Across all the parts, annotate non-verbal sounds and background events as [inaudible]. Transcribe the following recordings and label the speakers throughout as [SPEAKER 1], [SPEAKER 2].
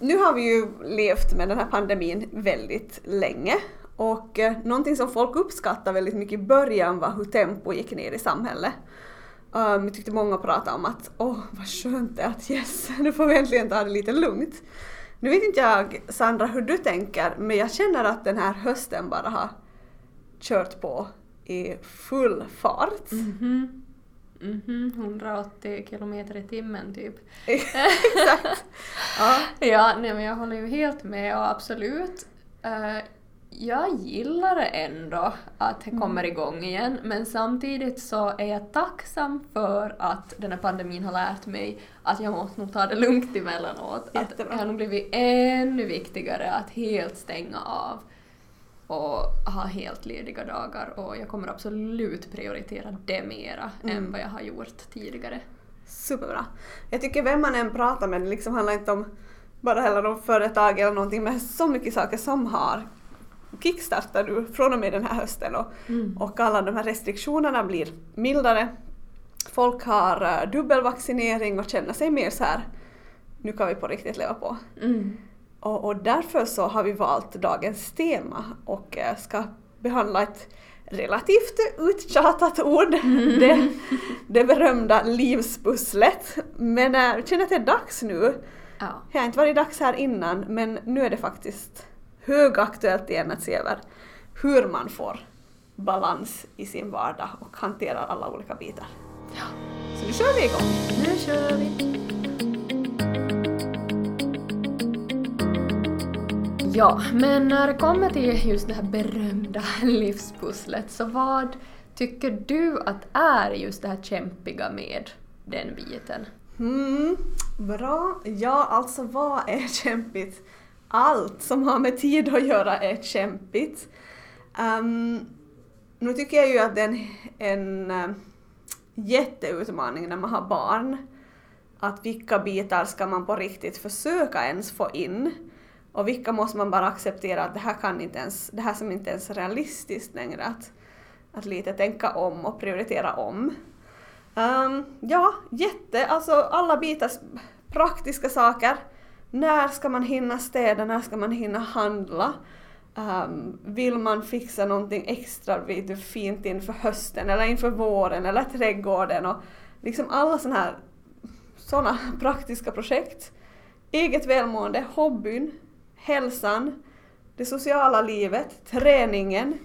[SPEAKER 1] nu har vi ju levt med den här pandemin väldigt länge och eh, någonting som folk uppskattade väldigt mycket i början var hur tempo gick ner i samhället. Um, jag tyckte många pratade om att åh oh, vad skönt det är att yes, [laughs] nu får vi äntligen ta det lite lugnt. Nu vet inte jag Sandra hur du tänker men jag känner att den här hösten bara har kört på i full fart.
[SPEAKER 2] Mm -hmm. Mm -hmm, 180 kilometer i timmen typ. [laughs]
[SPEAKER 1] Exakt. [laughs]
[SPEAKER 2] ja, ja nej, men jag håller ju helt med och absolut. Uh, jag gillar ändå att det kommer mm. igång igen men samtidigt så är jag tacksam för att den här pandemin har lärt mig att jag måste nog ta det lugnt emellanåt. Att det har nog blivit ännu viktigare att helt stänga av och ha helt lediga dagar och jag kommer absolut prioritera det mera mm. än vad jag har gjort tidigare.
[SPEAKER 1] Superbra. Jag tycker vem man än pratar med, det liksom handlar inte om bara heller om företag eller någonting men så mycket saker som har kickstartar nu från och med den här hösten och, mm. och alla de här restriktionerna blir mildare. Folk har uh, dubbelvaccinering och känner sig mer så här nu kan vi på riktigt leva på.
[SPEAKER 2] Mm.
[SPEAKER 1] Och, och, därför så har vi valt dagens tema och uh, ska behandla ett relativt uttjatat ord, mm. [laughs] det, det berömda livspusslet. Men uh, jag känner att det är dags nu.
[SPEAKER 2] Ja.
[SPEAKER 1] Det har inte varit dags här innan men nu är det faktiskt högaktuellt igen att se över hur man får balans i sin vardag och hanterar alla olika bitar.
[SPEAKER 2] Ja.
[SPEAKER 1] Så nu kör vi igång!
[SPEAKER 2] Nu kör vi! Ja, men när det kommer till just det här berömda [laughs] livspusslet, så vad tycker du att är just det här kämpiga med den biten?
[SPEAKER 1] Mm, bra. Ja, alltså vad är [laughs] kämpigt? allt som har med tid att göra är kämpigt. Um, nu tycker jag ju att det är en, en uh, jätteutmaning när man har barn. Att vilka bitar ska man på riktigt försöka ens få in? Och vilka måste man bara acceptera att det här kan inte ens, det här som inte ens är realistiskt längre. Att, att lite tänka om och prioritera om. Um, ja, jätte, alltså alla bitar, praktiska saker när ska man hinna städa, när ska man hinna handla? Um, vill man fixa någonting extra vet du, fint inför hösten eller inför våren eller trädgården och liksom alla sådana här såna [laughs] praktiska projekt. Eget välmående, hobbyn, hälsan, det sociala livet, träningen,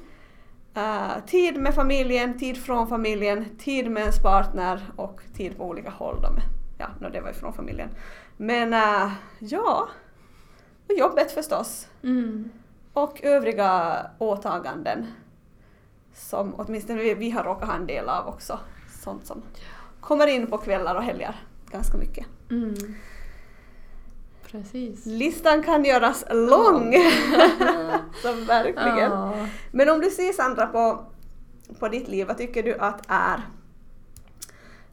[SPEAKER 1] uh, tid med familjen, tid från familjen, tid med ens partner och tid på olika håll. Då ja, no, det var ju från familjen. Men äh, ja, och jobbet förstås.
[SPEAKER 2] Mm.
[SPEAKER 1] Och övriga åtaganden som åtminstone vi, vi har råkat ha en del av också. Sånt som kommer in på kvällar och helger ganska mycket.
[SPEAKER 2] Mm. Precis.
[SPEAKER 1] Listan kan göras lång! [laughs] så verkligen.
[SPEAKER 2] Ja.
[SPEAKER 1] Men om du ser Sandra på, på ditt liv, vad tycker du att är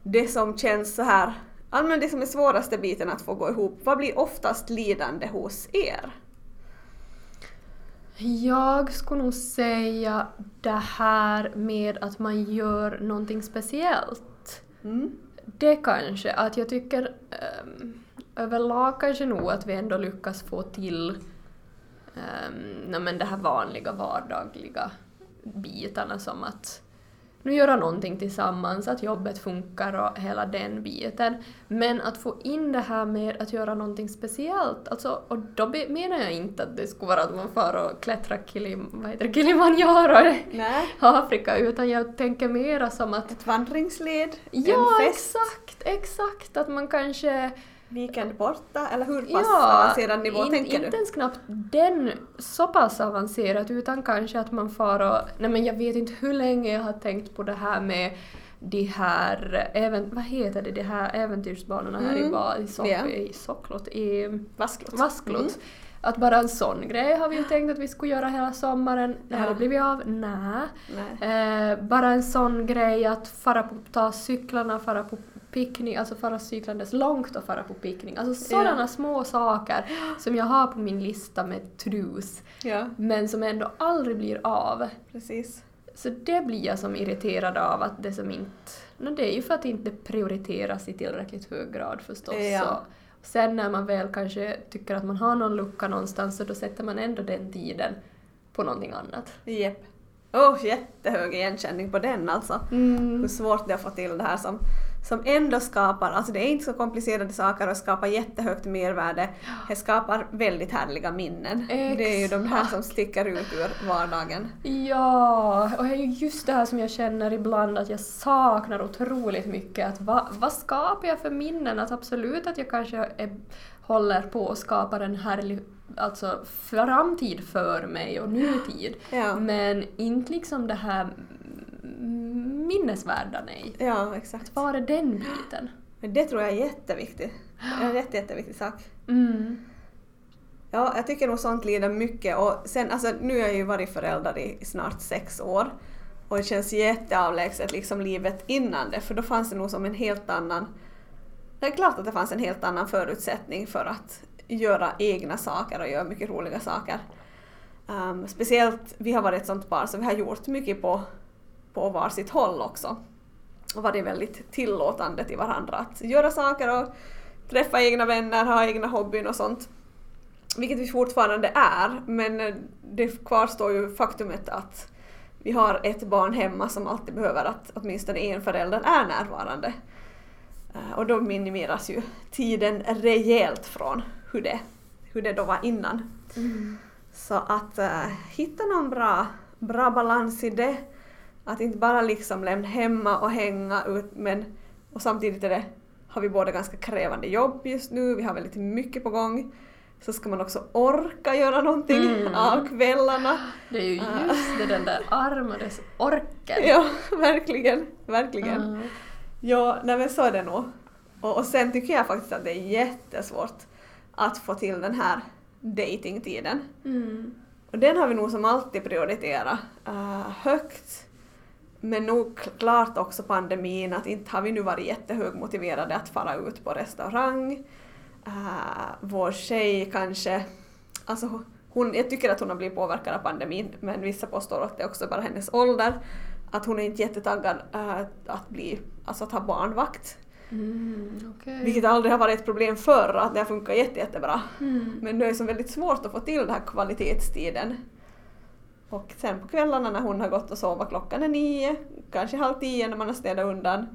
[SPEAKER 1] det som känns så här men det som är svåraste biten att få gå ihop, vad blir oftast lidande hos er?
[SPEAKER 2] Jag skulle nog säga det här med att man gör någonting speciellt.
[SPEAKER 1] Mm.
[SPEAKER 2] Det kanske, att jag tycker um, överlag kanske nog att vi ändå lyckas få till um, men det här vanliga vardagliga bitarna som att nu göra någonting tillsammans, att jobbet funkar och hela den biten. Men att få in det här med att göra någonting speciellt, alltså, och då menar jag inte att det skulle vara att man far och klättrar Kilim, vad heter Kilimanjaro i Afrika, utan jag tänker mera som att...
[SPEAKER 1] Ett vandringsled,
[SPEAKER 2] ja,
[SPEAKER 1] en fest.
[SPEAKER 2] exakt, exakt, att man kanske
[SPEAKER 1] weekend borta eller hur pass ja, avancerad nivå in, tänker
[SPEAKER 2] du? Inte ens knappt den så pass avancerad utan kanske att man far och... Nej men jag vet inte hur länge jag har tänkt på det här med de här, även, vad heter det, de här äventyrsbanorna här mm. i, i, Sock, yeah. i Socklot, i
[SPEAKER 1] Vasklot.
[SPEAKER 2] Vasklot. Mm. Att bara en sån grej har vi ju tänkt att vi skulle göra hela sommaren. Det har det blivit av? Nä.
[SPEAKER 1] Nej.
[SPEAKER 2] Eh, bara en sån grej att fara på, ta cyklarna, fara på picknick, alltså fara cyklandes långt och fara på picknick. Alltså sådana ja. små saker som jag har på min lista med to-dos.
[SPEAKER 1] Ja.
[SPEAKER 2] Men som ändå aldrig blir av.
[SPEAKER 1] Precis.
[SPEAKER 2] Så det blir jag som irriterad av att det som inte... No, det är ju för att det inte prioriteras i tillräckligt hög grad förstås.
[SPEAKER 1] Ja.
[SPEAKER 2] Sen när man väl kanske tycker att man har någon lucka någonstans så då sätter man ändå den tiden på någonting annat.
[SPEAKER 1] Jepp. Oh, jättehög igenkänning på den alltså. Hur svårt det är att få till det här som, som ändå skapar, alltså det är inte så komplicerade saker och skapar jättehögt mervärde. Det skapar väldigt härliga minnen. Det är ju de här som
[SPEAKER 2] Exakt.
[SPEAKER 1] sticker ut ur vardagen.
[SPEAKER 2] Ja, och det är ju just det här som jag känner ibland att jag saknar otroligt mycket. Att va, vad skapar jag för minnen? Att absolut att jag kanske är, håller på och skapar en härlig alltså, framtid för mig och nutid.
[SPEAKER 1] Ja.
[SPEAKER 2] Men inte liksom det här minnesvärda, nej.
[SPEAKER 1] Ja, exakt.
[SPEAKER 2] Var är den biten?
[SPEAKER 1] Men det tror jag är jätteviktigt. Det är en jätte, jätteviktig sak.
[SPEAKER 2] Mm.
[SPEAKER 1] Ja, jag tycker nog sånt lider mycket och sen, alltså nu har jag ju varit förälder i, i snart sex år och det känns jätteavlägset liksom livet innan det för då fanns det nog som en helt annan det är klart att det fanns en helt annan förutsättning för att göra egna saker och göra mycket roliga saker. Um, speciellt, vi har varit ett sånt par så vi har gjort mycket på, på varsitt håll också. Och varit väldigt tillåtande till varandra att göra saker och träffa egna vänner, ha egna hobbyn och sånt. Vilket vi fortfarande är, men det kvarstår ju faktumet att vi har ett barn hemma som alltid behöver att åtminstone en förälder är närvarande. Eh, Och då minimeras ju tiden rejält från hur det, hur det då var innan. Så att uh, hitta någon bra, bra balans i det. Att inte bara liksom lämna hemma och hänga ut men och samtidigt är det, har vi båda ganska krävande jobb just nu, vi har väldigt mycket på gång. Så ska man också orka göra någonting
[SPEAKER 2] Mm. [laughs]
[SPEAKER 1] av kvällarna.
[SPEAKER 2] Det är ju just det, den där armades orken.
[SPEAKER 1] Ja, verkligen, verkligen.
[SPEAKER 2] Mm.
[SPEAKER 1] Ja, nej men så är det nog. Och, och sen tycker jag faktiskt att det är jättesvårt att få till den här datingtiden.
[SPEAKER 2] Mm.
[SPEAKER 1] Och den har vi nog som alltid prioriterat uh, högt. Men nog klart också pandemin att inte har vi nu varit jättehögmotiverade att fara ut på restaurang. Uh, vår tjej kanske, alltså hon, jag tycker att hon har blivit påverkad av pandemin men vissa påstår att det också bara hennes ålder. Att hon är inte jättetaggad uh, att bli, alltså att ha barnvakt.
[SPEAKER 2] Mm, okej.
[SPEAKER 1] Vilket aldrig har varit ett problem förr, att det har funkat jätte, jättebra.
[SPEAKER 2] Mm.
[SPEAKER 1] Men det är så väldigt svårt att få till den här kvalitetstiden. Och sen på kvällarna när hon har gått och sovit klockan är nio, kanske halv tio när man har städat undan,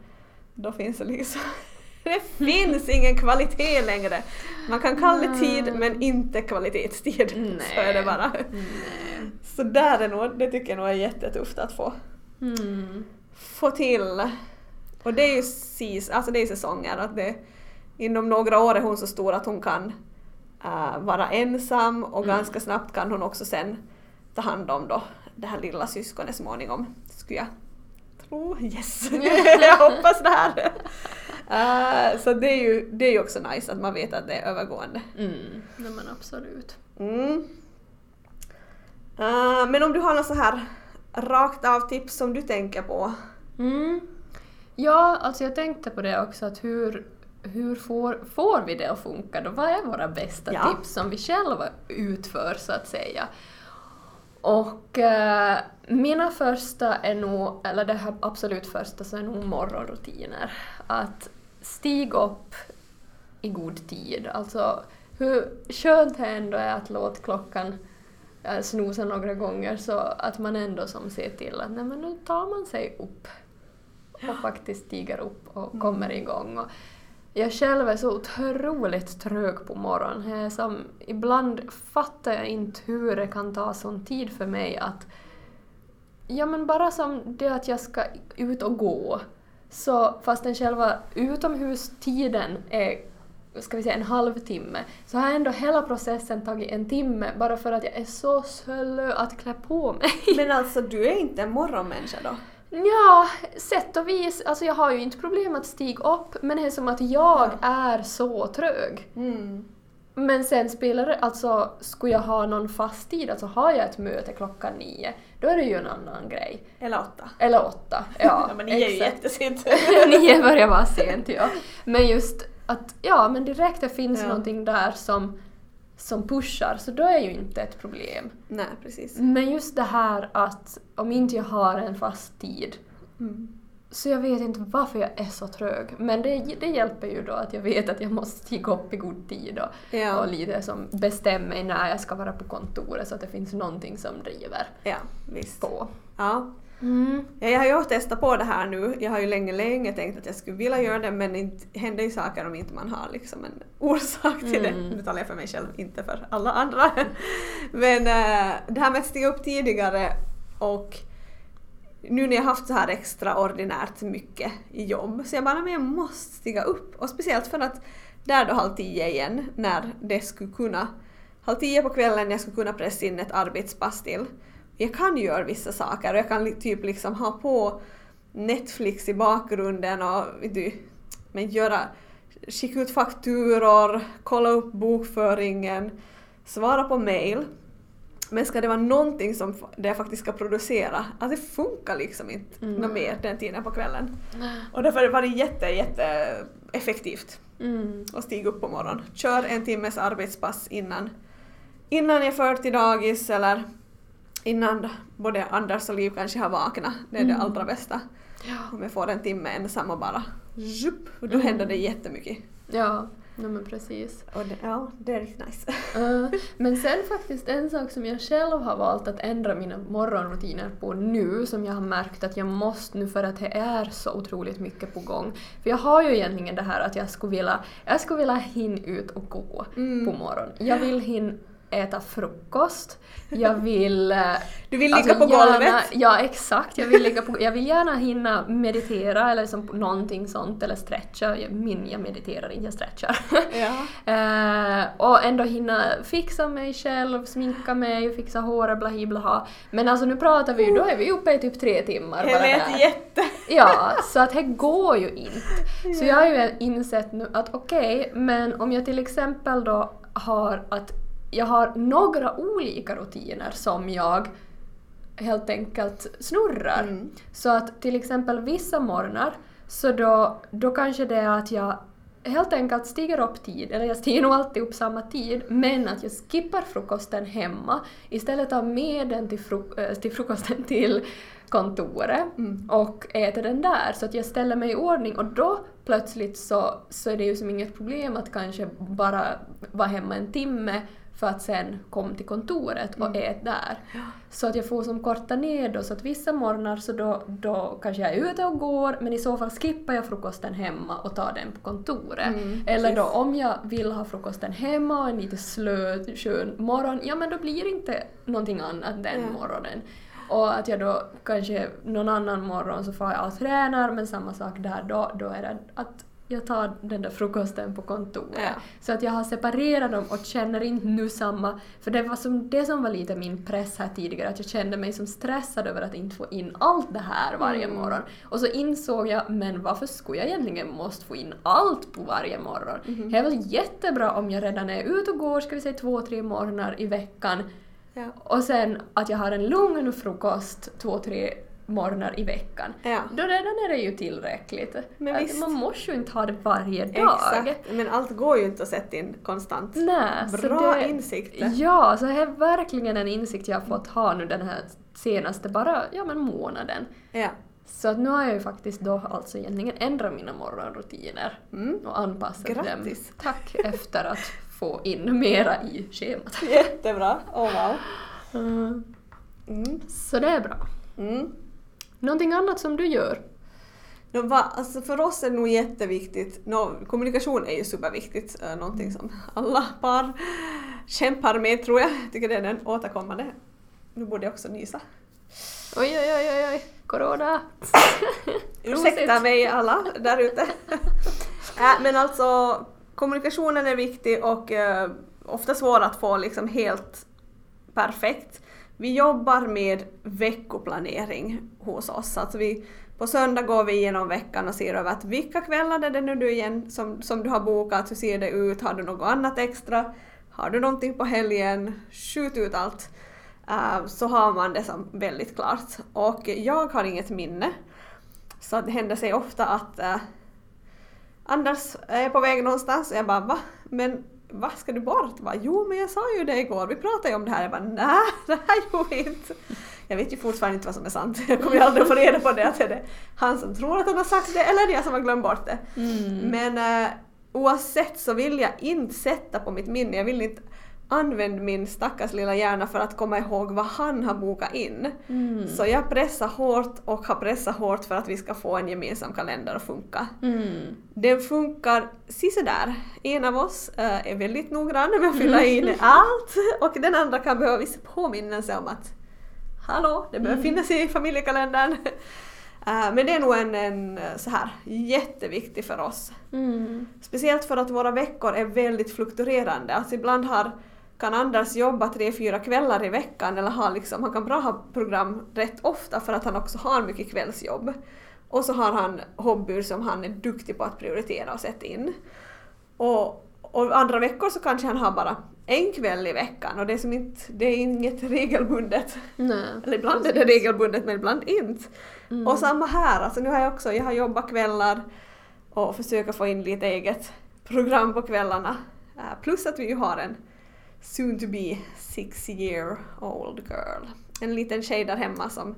[SPEAKER 1] då finns det liksom [laughs] det finns ingen kvalitet längre. Man kan kalla det tid men inte kvalitetstid. [laughs] Så är det bara.
[SPEAKER 2] Nej.
[SPEAKER 1] Så där är nog, det tycker jag nog är jättetufft att få,
[SPEAKER 2] Mm.
[SPEAKER 1] få till. Och det är ju sis, alltså det är säsonger. Att det, inom några år är hon så stor att hon kan äh, vara ensam och
[SPEAKER 2] Mm.
[SPEAKER 1] ganska snabbt kan hon också sen ta hand om då det här lilla syskonet småningom. Skulle jag tro. Yes! [laughs] jag hoppas det här. Äh, så det är, ju, det är ju också nice att man vet att det är övergående.
[SPEAKER 2] Mm. Nej men absolut.
[SPEAKER 1] Mm. Äh, men om du har något så här rakt av tips som du tänker på?
[SPEAKER 2] Mm. Ja, alltså jag tänkte på det också att hur, hur får, får vi det att funka då? Vad är våra bästa
[SPEAKER 1] Ja.
[SPEAKER 2] tips som vi själva utför så att säga? Och eh, mina första är nog, eller det här absolut första så är nog morgonrutiner. Att stiga upp i god tid. Alltså hur skönt det ändå är att låta klockan eh, snosa några gånger så att man ändå som ser till att nej men nu tar man sig upp och faktiskt stiger upp och kommer igång. Och jag själv är så otroligt trög på morgonen. Som, ibland fattar jag inte hur det kan ta sån tid för mig att Ja men bara som det att jag ska ut och gå. Så fastän själva utomhustiden är ska vi säga en halvtimme så har ändå hela processen tagit en timme bara för att jag är så slö att klä på mig.
[SPEAKER 1] Men alltså du är inte en morgonmänniska då?
[SPEAKER 2] Ja, sätt och vis. Alltså jag har ju inte problem att stiga upp men det är som att jag
[SPEAKER 1] Ja.
[SPEAKER 2] är så trög.
[SPEAKER 1] Mm.
[SPEAKER 2] Men sen spelar det, alltså skulle jag ha någon fast tid, alltså har jag ett möte klockan nio, då är det ju en annan grej.
[SPEAKER 1] Eller åtta?
[SPEAKER 2] Eller åtta. Ja, [laughs]
[SPEAKER 1] Ja, men ni är ju jättesent. [laughs]
[SPEAKER 2] Nio [laughs] börjar vara sent, ja. Men just att, ja men direkt det finns
[SPEAKER 1] Ja.
[SPEAKER 2] någonting där som, som pushar, så då är ju inte ett problem.
[SPEAKER 1] Nej, precis.
[SPEAKER 2] Men just det här att om inte jag har en fast tid
[SPEAKER 1] Mm.
[SPEAKER 2] Så jag vet inte varför jag är så trög. Men det, det hjälper ju då att jag vet att jag måste stiga upp i god tid och,
[SPEAKER 1] Ja.
[SPEAKER 2] och lite som bestämmer mig när jag ska vara på kontoret så att det finns någonting som driver
[SPEAKER 1] Ja, visst.
[SPEAKER 2] på.
[SPEAKER 1] Ja.
[SPEAKER 2] Mm.
[SPEAKER 1] Ja, jag har ju testat på det här nu. Jag har ju länge, länge tänkt att jag skulle vilja göra det men inte händer ju saker om inte man har liksom en orsak till det.
[SPEAKER 2] Mm.
[SPEAKER 1] Nu talar jag för mig själv, inte för alla andra. [laughs] men äh, det här med att stiga upp tidigare och nu när jag haft så här extraordinärt mycket i jobb så jag bara, men jag måste stiga upp. Och speciellt för att där då halv tio igen, när det skulle kunna, halv tio på kvällen jag skulle kunna pressa in ett arbetspass till. Jag kan göra vissa saker och jag kan typ liksom ha på Netflix i bakgrunden och du, men göra, skicka ut fakturor, kolla upp bokföringen, svara på mail. Men ska det vara någonting som det jag faktiskt ska producera, alltså det funkar liksom inte
[SPEAKER 2] Mm.
[SPEAKER 1] något mer den tiden på kvällen. Och därför har det jätte, jätte effektivt
[SPEAKER 2] Mm.
[SPEAKER 1] att stiga upp på morgonen. Kör en timmes arbetspass innan, innan jag för till dagis eller innan både Anders och Liv kanske har vaknat. Det är det
[SPEAKER 2] Mm.
[SPEAKER 1] allra bästa.
[SPEAKER 2] Ja.
[SPEAKER 1] Om jag får en timme ensam och bara zhup, och då
[SPEAKER 2] Mm.
[SPEAKER 1] händer det jättemycket.
[SPEAKER 2] Ja, no, men precis.
[SPEAKER 1] Och det, ja, det är riktigt nice.
[SPEAKER 2] Uh, men sen faktiskt en sak som jag själv har valt att ändra mina morgonrutiner på nu, som jag har märkt att jag måste nu för att det är så otroligt mycket på gång. För jag har ju egentligen det här att jag skulle vilja, jag skulle vilja hinna ut och gå
[SPEAKER 1] Mm.
[SPEAKER 2] på morgonen. Jag vill hinna äta frukost, jag vill... eh,
[SPEAKER 1] Du vill
[SPEAKER 2] alltså
[SPEAKER 1] ligga på
[SPEAKER 2] gärna,
[SPEAKER 1] golvet.
[SPEAKER 2] Ja, exakt. Jag vill, ligga på, jag vill gärna hinna meditera eller som någonting sånt, eller stretcha. Jag, min, jag mediterar inte, jag stretchar. [laughs]
[SPEAKER 1] Ja. [laughs]
[SPEAKER 2] Eh, och ändå hinna fixa mig själv, sminka mig, fixa håret, blahi blaha. Men alltså nu pratar vi ju, då är vi uppe i typ tre timmar bara
[SPEAKER 1] vet
[SPEAKER 2] där.
[SPEAKER 1] jätte... [laughs]
[SPEAKER 2] Ja, så att det går ju inte. Så jag har ju insett nu att okej, men om jag till exempel då har att jag har några olika rutiner som jag helt enkelt snurrar.
[SPEAKER 1] Mm.
[SPEAKER 2] Så att till exempel vissa morgnar så då, då kanske det är att jag helt enkelt stiger upp tid, eller jag stiger nog alltid upp samma tid, men att jag skippar frukosten hemma. Istället tar med den till, fru- äh, till frukosten [laughs] till kontoret
[SPEAKER 1] Mm.
[SPEAKER 2] och äter den där. Så att jag ställer mig i ordning och då plötsligt så, så är det ju som inget problem att kanske bara vara hemma en timme för att sen komma till kontoret och
[SPEAKER 1] Mm.
[SPEAKER 2] äta där. Så att jag får som korta ner då, så att vissa morgnar så då, då kanske jag är ute och går men i så fall skippar jag frukosten hemma och tar den på kontoret.
[SPEAKER 1] Mm,
[SPEAKER 2] Eller då om jag vill ha frukosten hemma och en lite slö, skön morgon, ja men då blir det inte någonting annat den
[SPEAKER 1] Ja.
[SPEAKER 2] morgonen. Och att jag då kanske någon annan morgon så får jag och tränar men samma sak där då, då är det att jag tar den där frukosten på kontoret.
[SPEAKER 1] Ja.
[SPEAKER 2] Så att jag har separerat dem och känner inte nu samma... För det var som, det som var lite min press här tidigare, att jag kände mig som stressad över att inte få in allt det här varje
[SPEAKER 1] Mm.
[SPEAKER 2] morgon. Och så insåg jag, men varför skulle jag egentligen måste få in allt på varje morgon?
[SPEAKER 1] Mhm.
[SPEAKER 2] Det är väl jättebra om jag redan är ute och går, ska vi säga två, tre morgnar i veckan.
[SPEAKER 1] Ja.
[SPEAKER 2] Och sen att jag har en lugn frukost två, tre morgnar i veckan.
[SPEAKER 1] Ja.
[SPEAKER 2] Då redan är det ju tillräckligt. Man måste ju inte ha det varje dag.
[SPEAKER 1] Exakt, men allt går ju inte att sätta in konstant.
[SPEAKER 2] Nej,
[SPEAKER 1] Bra
[SPEAKER 2] det,
[SPEAKER 1] insikt.
[SPEAKER 2] Ja, så det är verkligen en insikt jag har fått ha nu den här senaste bara, ja men månaden.
[SPEAKER 1] Ja.
[SPEAKER 2] Så att nu har jag ju faktiskt då alltså egentligen ändrat mina morgonrutiner
[SPEAKER 1] Mm.
[SPEAKER 2] och anpassat
[SPEAKER 1] Grattis.
[SPEAKER 2] dem. Tack efter att få in mera i schemat.
[SPEAKER 1] Jättebra. Oh wow. Mm.
[SPEAKER 2] Så det är bra.
[SPEAKER 1] Mm.
[SPEAKER 2] Någonting annat som du gör?
[SPEAKER 1] Nå, va, alltså för oss är det nog jätteviktigt, nå, kommunikation är ju superviktigt, äh, någonting som alla par kämpar med tror jag. Jag tycker det är den återkommande. Nu borde jag också nysa.
[SPEAKER 2] Oj, oj, oj, oj, oj. corona! [laughs]
[SPEAKER 1] Ursäkta mig alla där ute. [laughs] äh, men alltså kommunikationen är viktig och äh, ofta svår att få liksom helt perfekt. Vi jobbar med veckoplanering hos oss. Alltså vi, på söndag går vi igenom veckan och ser över att vilka kvällar är det nu du igen som, som du har bokat, hur ser det ut, har du något annat extra, har du någonting på helgen, skjut ut allt. Uh, så har man det som väldigt klart. Och jag har inget minne. Så det händer sig ofta att uh, Anders är på väg någonstans och jag bara va? Men vad ska du bort? Bara, jo men jag sa ju det igår, vi pratade ju om det här. Jag bara nej, [laughs] det här gjorde vi inte. Jag vet ju fortfarande inte vad som är sant. Jag kommer ju aldrig att få reda på det, att är det han som tror att han har sagt det eller det jag som har glömt bort det.
[SPEAKER 2] Mm.
[SPEAKER 1] Men eh, oavsett så vill jag inte sätta på mitt minne, jag vill inte använda min stackars lilla hjärna för att komma ihåg vad han har bokat in.
[SPEAKER 2] Mm.
[SPEAKER 1] Så jag pressar hårt och har pressat hårt för att vi ska få en gemensam kalender att funka.
[SPEAKER 2] Mm.
[SPEAKER 1] Den funkar sisådär. En av oss eh, är väldigt noggrann med att fylla in allt [laughs] och den andra kan behöva vissa påminnelser om att hallå, det behöver finnas i familjekalendern. [laughs] Eh, men det är nog en, en eh, så här jätteviktig för oss.
[SPEAKER 2] Mm.
[SPEAKER 1] Speciellt för att våra veckor är väldigt fluktuerande. Alltså ibland har, kan Anders jobba tre, fyra kvällar i veckan eller ha liksom, han kan bra ha program rätt ofta för att han också har mycket kvällsjobb. Och så har han hobbyer som han är duktig på att prioritera och sätta in. Och, och andra veckor så kanske han har bara en kväll i veckan och det är, som inte, det är inget regelbundet.
[SPEAKER 2] Nej.
[SPEAKER 1] Eller ibland är det regelbundet men ibland inte.
[SPEAKER 2] Mm.
[SPEAKER 1] Och samma här, alltså nu har jag också, jag har jobbat kvällar och försöker få in lite eget program på kvällarna. Eh, Plus att vi ju har en soon to be six year old girl. En liten tjej där hemma som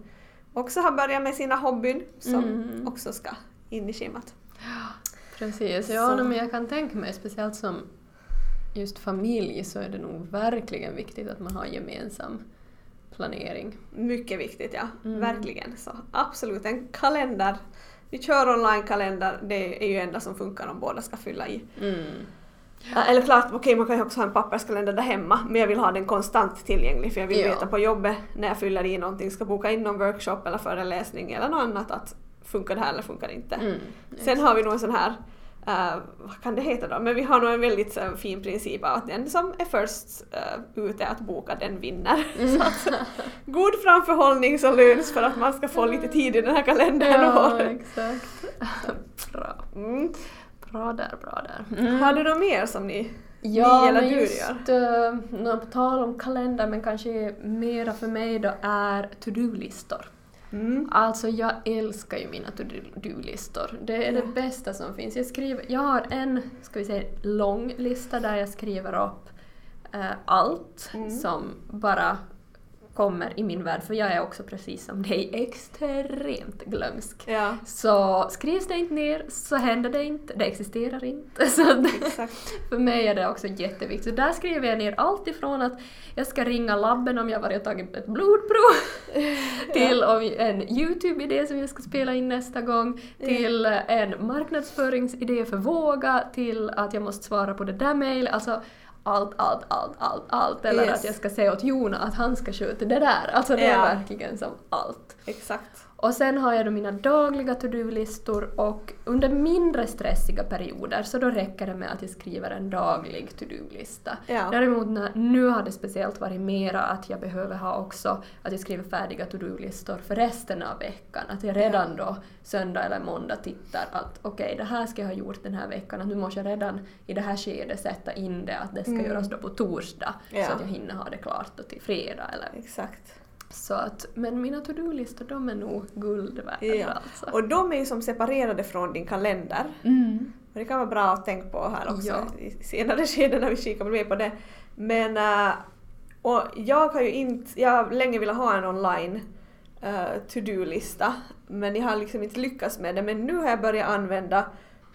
[SPEAKER 1] också har börjat med sina hobbyn som
[SPEAKER 2] Mm.
[SPEAKER 1] också ska in i schemat.
[SPEAKER 2] Precis, ja
[SPEAKER 1] Så-
[SPEAKER 2] men jag kan tänka mig speciellt som just familj så är det nog verkligen viktigt att man har gemensam planering.
[SPEAKER 1] Mycket viktigt ja,
[SPEAKER 2] Mm.
[SPEAKER 1] verkligen. Så absolut, en kalender. Vi kör online-kalender, det är ju enda som funkar om båda ska fylla i.
[SPEAKER 2] Mm.
[SPEAKER 1] Eller klart, okej man kan ju också ha en papperskalender där hemma men jag vill ha den konstant tillgänglig för jag vill
[SPEAKER 2] Ja.
[SPEAKER 1] veta på jobbet när jag fyller i någonting, ska boka in någon workshop eller föreläsning eller något annat att funkar det här eller funkar det inte.
[SPEAKER 2] Mm.
[SPEAKER 1] Sen har vi nog en sån här, eh, vad kan det heta då, men vi har nog en väldigt eh, fin princip av att den som är först uh, ute att boka den vinner. [laughs] Så att, [laughs] god framförhållning så löns för att man ska få lite tid i den här kalendern.
[SPEAKER 2] Ja, exakt. [laughs] bra.
[SPEAKER 1] Mm.
[SPEAKER 2] Bra där, bra där. Mm.
[SPEAKER 1] Har du något mer som ni,
[SPEAKER 2] Ja,
[SPEAKER 1] ni eller
[SPEAKER 2] men
[SPEAKER 1] du
[SPEAKER 2] just
[SPEAKER 1] gör?
[SPEAKER 2] uh, på tal om kalender, men kanske mera för mig då är to-do-listor.
[SPEAKER 1] Mm.
[SPEAKER 2] Alltså jag älskar ju mina to-do-listor. Det är det bästa som finns. Jag, skriver, jag har en, ska vi säga, lång lista där jag skriver upp eh, allt
[SPEAKER 1] Mm.
[SPEAKER 2] som bara kommer i min värld, för jag är också precis som dig extremt glömsk.
[SPEAKER 1] Ja,
[SPEAKER 2] Så skrivs det inte ner så händer det inte, det existerar inte. [laughs] Så
[SPEAKER 1] exakt.
[SPEAKER 2] för mig är det också jätteviktigt. Så där skriver jag ner allt ifrån att jag ska ringa labben om jag varit och tagit ett blodprov, [laughs] till om en YouTube-idé som jag ska spela in nästa gång, till en marknadsföringsidé för Våga, till att jag måste svara på det där mejlet. Alltså allt, allt, allt, allt, allt. Eller
[SPEAKER 1] Yes.
[SPEAKER 2] att jag ska säga åt Jona att han ska sköta det där. Alltså det är verkligen som allt.
[SPEAKER 1] Exakt.
[SPEAKER 2] Och sen har jag då mina dagliga to-do-listor och under mindre stressiga perioder så då räcker det med att jag skriver en daglig to-do-lista.
[SPEAKER 1] Ja.
[SPEAKER 2] Däremot när, nu har det speciellt varit mera att jag behöver ha också att jag skriver färdiga to-do-listor för resten av veckan. Att jag redan då söndag eller måndag tittar att okej, det här ska jag ha gjort den här veckan. Att nu måste jag redan i det här skedet sätta in det att det ska
[SPEAKER 1] Mm.
[SPEAKER 2] göras då på torsdag
[SPEAKER 1] Ja.
[SPEAKER 2] så att jag hinner ha det klart då till fredag eller
[SPEAKER 1] Exakt.
[SPEAKER 2] Så att, men mina to-do-listor de är nog guld värda
[SPEAKER 1] Ja.
[SPEAKER 2] alltså.
[SPEAKER 1] Och de är ju som separerade från din kalender.
[SPEAKER 2] Mm.
[SPEAKER 1] Och det kan vara bra att tänka på här också
[SPEAKER 2] Ja.
[SPEAKER 1] i senare [laughs] skeden när vi kikar mer på det. Men äh, och jag har ju inte, jag har länge velat ha en online äh, to-do-lista men jag har liksom inte lyckats med det. Men nu har jag börjat använda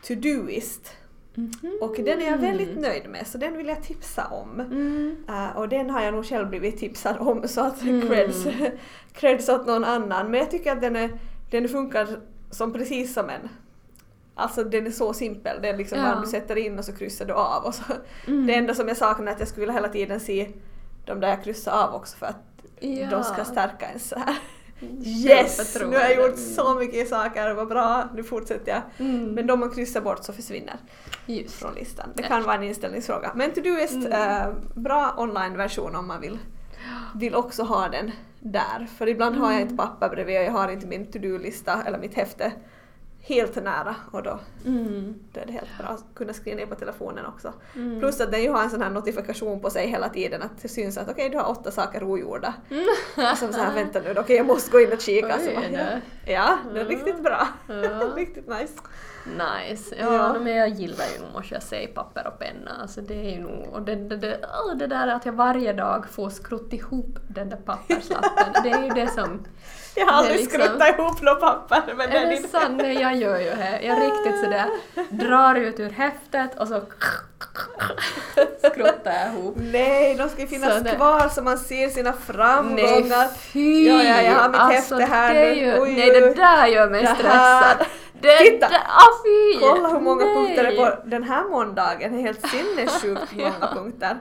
[SPEAKER 1] Todoist
[SPEAKER 2] Mhm.
[SPEAKER 1] och den är jag väldigt nöjd med så den vill jag tipsa om.
[SPEAKER 2] Mm.
[SPEAKER 1] Uh, och den har jag nog själv blivit tipsad om så att
[SPEAKER 2] Mm.
[SPEAKER 1] creds, [laughs] creds åt någon annan. Men jag tycker att den, är, den funkar som precis som en Alltså den är så simpel, det är liksom
[SPEAKER 2] Ja.
[SPEAKER 1] bara du sätter in och så kryssar du av. Och så.
[SPEAKER 2] Mm.
[SPEAKER 1] Det enda som jag saknar är att jag skulle vilja hela tiden se de där jag kryssar av också för att
[SPEAKER 2] ja.
[SPEAKER 1] de ska stärka en så här.
[SPEAKER 2] Mm.
[SPEAKER 1] Yes! Nu har jag gjort så mycket saker, vad bra, nu fortsätter jag.
[SPEAKER 2] Mm.
[SPEAKER 1] Men de man kryssar bort så försvinner
[SPEAKER 2] Just.
[SPEAKER 1] från listan. Det kan vara en inställningsfråga. Men Todoist,
[SPEAKER 2] Mm.
[SPEAKER 1] eh, bra online-version om man vill, vill också ha den där. För ibland har jag
[SPEAKER 2] Mm.
[SPEAKER 1] inte papper bredvid och jag har inte min to-do-lista eller mitt häfte helt nära och då,
[SPEAKER 2] Mm.
[SPEAKER 1] då är det helt bra att kunna skriva ner på telefonen också.
[SPEAKER 2] Mm.
[SPEAKER 1] Plus att den ju har en sån här notifikation på sig hela tiden att det syns att okej du har åtta saker ogjorda. Som så här vänta nu okej jag måste gå in och kika. Så
[SPEAKER 2] Oj,
[SPEAKER 1] bara, ja. ja, det är riktigt bra.
[SPEAKER 2] Ja. [laughs]
[SPEAKER 1] riktigt nice.
[SPEAKER 2] Nice. Ja,
[SPEAKER 1] Ja.
[SPEAKER 2] men jag gillar ju måste jag säga papper och penna. Alltså det är ju nog... Och det, det, det, det där att jag varje dag får skrutt ihop den där papperslappen. det är ju det som...
[SPEAKER 1] Jag har
[SPEAKER 2] Det
[SPEAKER 1] aldrig
[SPEAKER 2] liksom-
[SPEAKER 1] skruttat ihop något papper men det
[SPEAKER 2] Är det
[SPEAKER 1] din...
[SPEAKER 2] sant? Nej, jag gör ju det. Jag riktigt sådär drar ut ur häftet och så skruttar jag ihop.
[SPEAKER 1] Nej, de ska ju finnas
[SPEAKER 2] Så det-
[SPEAKER 1] kvar så man ser sina framgångar.
[SPEAKER 2] Nej fy!
[SPEAKER 1] Ja, ja, jag har mitt häfte här
[SPEAKER 2] det
[SPEAKER 1] nu.
[SPEAKER 2] ju, Nej, det där gör mig
[SPEAKER 1] Det
[SPEAKER 2] stressad. Det
[SPEAKER 1] Titta!
[SPEAKER 2] där, ah, fy!
[SPEAKER 1] Kolla hur många
[SPEAKER 2] Nej.
[SPEAKER 1] punkter det är på den här måndagen. Det är helt sinnessjukt många [laughs]
[SPEAKER 2] Ja.
[SPEAKER 1] punkter.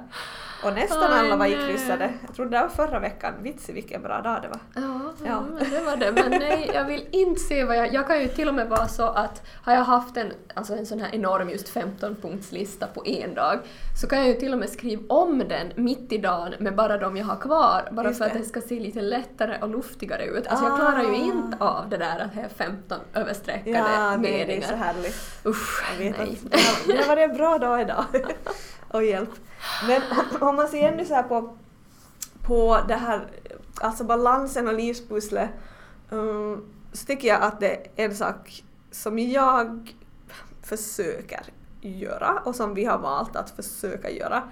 [SPEAKER 1] Och nästan
[SPEAKER 2] Oj,
[SPEAKER 1] alla var ikryssade. Jag tror det var förra veckan. Vitsi vilken bra dag det var.
[SPEAKER 2] Ja,
[SPEAKER 1] Ja.
[SPEAKER 2] ja. Det var det. Men nej, jag vill inte se vad jag... Jag kan ju till och med vara så att har jag haft en, alltså en sån här enorm just 15-punktslista på en dag så kan jag ju till och med skriva om den mitt i dagen med bara de jag har kvar. Bara
[SPEAKER 1] Just
[SPEAKER 2] för att
[SPEAKER 1] det.
[SPEAKER 2] det ska se lite lättare och luftigare ut. Alltså jag
[SPEAKER 1] Ah.
[SPEAKER 2] klarar ju inte av det där att är 15 överstreckade
[SPEAKER 1] Ja, det, det är
[SPEAKER 2] meningar.
[SPEAKER 1] så härligt.
[SPEAKER 2] Usch,
[SPEAKER 1] Jag vet
[SPEAKER 2] nej.
[SPEAKER 1] att det har varit en bra dag idag. [laughs] och hjälp. Men om man ser ännu så här på, på det här, alltså balansen och livspusslet, um, så tycker jag att det är en sak som jag försöker göra och som vi har valt att försöka göra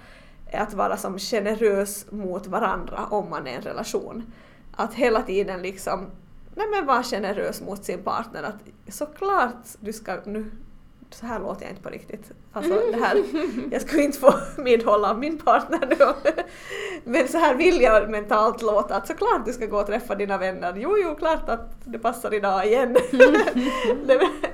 [SPEAKER 1] är att vara som generös mot varandra om man är i en relation. Att hela tiden liksom nej men vara generös mot sin partner. Att såklart du ska nu så här låter jag inte på riktigt. Alltså det här, jag skulle inte få [laughs] medhåll av min partner nu. [laughs] Men så här vill jag mentalt låta att såklart du ska gå och träffa dina vänner. Jo, jo, klart att det passar idag igen. [laughs] nej, men,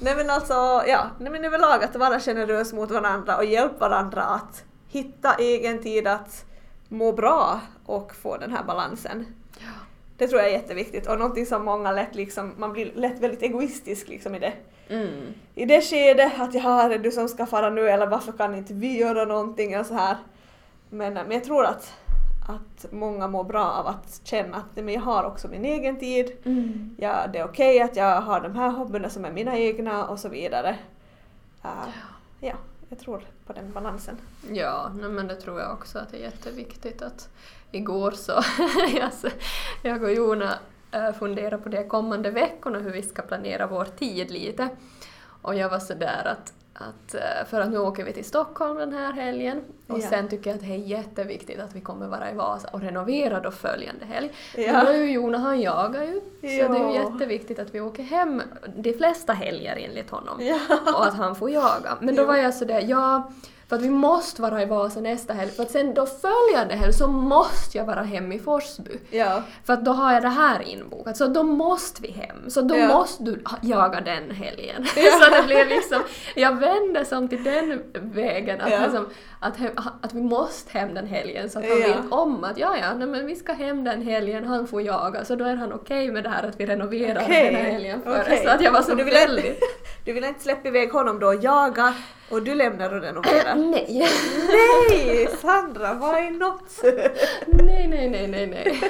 [SPEAKER 1] nej men alltså, ja, nej men överlag att vara generös mot varandra och hjälpa varandra att hitta egen tid att må bra och få den här balansen.
[SPEAKER 2] Ja.
[SPEAKER 1] Det tror jag är jätteviktigt och någonting som många lätt liksom, man blir lätt väldigt egoistisk liksom i det.
[SPEAKER 2] Mm.
[SPEAKER 1] I det skedet att jag är du som ska fara nu eller varför kan inte vi göra någonting eller så här. Men, men jag tror att, att många mår bra av att känna att men jag har också min egen tid.
[SPEAKER 2] Mm.
[SPEAKER 1] Ja, det är okej att jag har de här hobbyerna som är mina egna och så vidare. Uh, ja, jag tror på den balansen.
[SPEAKER 2] Ja, nej, men det tror jag också att det är jätteviktigt att igår så [laughs] jag, jag och Jona äh, funderade på de kommande veckorna hur vi ska planera vår tid lite. Och jag var sådär att, att äh, för att nu åker vi till Stockholm den här helgen och
[SPEAKER 1] Ja.
[SPEAKER 2] sen tycker jag att det är jätteviktigt att vi kommer vara i Vasa och renovera då följande helg.
[SPEAKER 1] Ja.
[SPEAKER 2] Men ju Jona, han jagar ju, så det är ju
[SPEAKER 1] Ja.
[SPEAKER 2] jätteviktigt att vi åker hem de flesta helger enligt honom
[SPEAKER 1] Ja.
[SPEAKER 2] och att han får jaga. Men då var jag sådär, ja, för att vi måste vara i Vasa nästa helg, för att sen då följande helg så måste jag vara hemma i Forsby.
[SPEAKER 1] Ja.
[SPEAKER 2] För att då har jag det här inbokat, så då måste vi hem. Så då
[SPEAKER 1] Ja.
[SPEAKER 2] måste du jaga den helgen. [laughs] så det blev liksom, jag vände som till den vägen, att,
[SPEAKER 1] Ja.
[SPEAKER 2] liksom, att, he- att vi måste hem den helgen så att han
[SPEAKER 1] Ja.
[SPEAKER 2] vet om att ja, ja, nej, men vi ska hem den helgen, han får jaga, så då är han okej med det här att vi renoverar
[SPEAKER 1] Okej,
[SPEAKER 2] den här helgen före.
[SPEAKER 1] okej.
[SPEAKER 2] Så att jag var så
[SPEAKER 1] du vill
[SPEAKER 2] väldigt...
[SPEAKER 1] inte- [laughs] Du vill inte släppa iväg honom då och jaga och du lämnar och renoverar?
[SPEAKER 2] Nej. [laughs]
[SPEAKER 1] Nej, Sandra, why not? [laughs]
[SPEAKER 2] nej, nej, nej, nej, nej.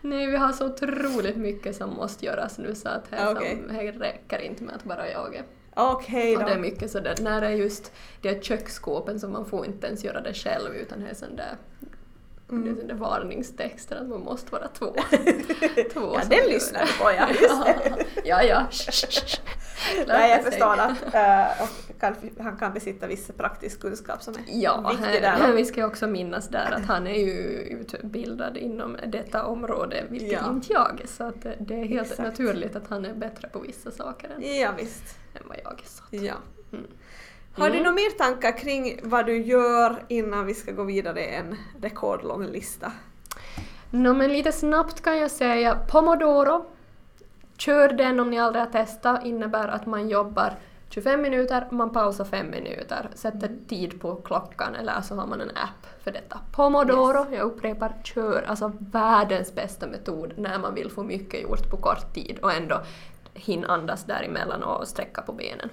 [SPEAKER 2] nej, vi har så otroligt mycket som måste göras nu så att det, som, det räcker inte med att bara jaga.
[SPEAKER 1] Okej
[SPEAKER 2] Och det är
[SPEAKER 1] då.
[SPEAKER 2] mycket sådär, när det är just de här köksskåpen så man får inte ens göra det själv utan det är sån där
[SPEAKER 1] Mm.
[SPEAKER 2] det är där varningstexter att man måste vara två. [laughs] två
[SPEAKER 1] Ja, den lyssnar du på, ja. [laughs]
[SPEAKER 2] Ja, ja.
[SPEAKER 1] Nej, jag förstår att kan, han kan besitta viss praktisk kunskap som är
[SPEAKER 2] Ja,
[SPEAKER 1] viktig där.
[SPEAKER 2] vi ska också minnas där att han är ju utbildad inom detta område, vilket
[SPEAKER 1] Ja.
[SPEAKER 2] inte jag så att det- är helt
[SPEAKER 1] Exakt.
[SPEAKER 2] naturligt att han är bättre på vissa saker än,
[SPEAKER 1] Ja, visst.
[SPEAKER 2] än vad jag är. Så.
[SPEAKER 1] Ja.
[SPEAKER 2] Mm.
[SPEAKER 1] Har du
[SPEAKER 2] Mm.
[SPEAKER 1] några mer tankar kring vad du gör innan vi ska gå vidare i en rekordlång lista?
[SPEAKER 2] Nå men lite snabbt kan jag säga Pomodoro. Kör den om ni aldrig har testat. Innebär att man jobbar 25 minuter, man pausar 5 minuter, sätter tid på klockan eller så har man en app för detta. Pomodoro, jag upprepar, kör. Alltså världens bästa metod när man vill få mycket gjort på kort tid och ändå hinna andas däremellan och sträcka på benen.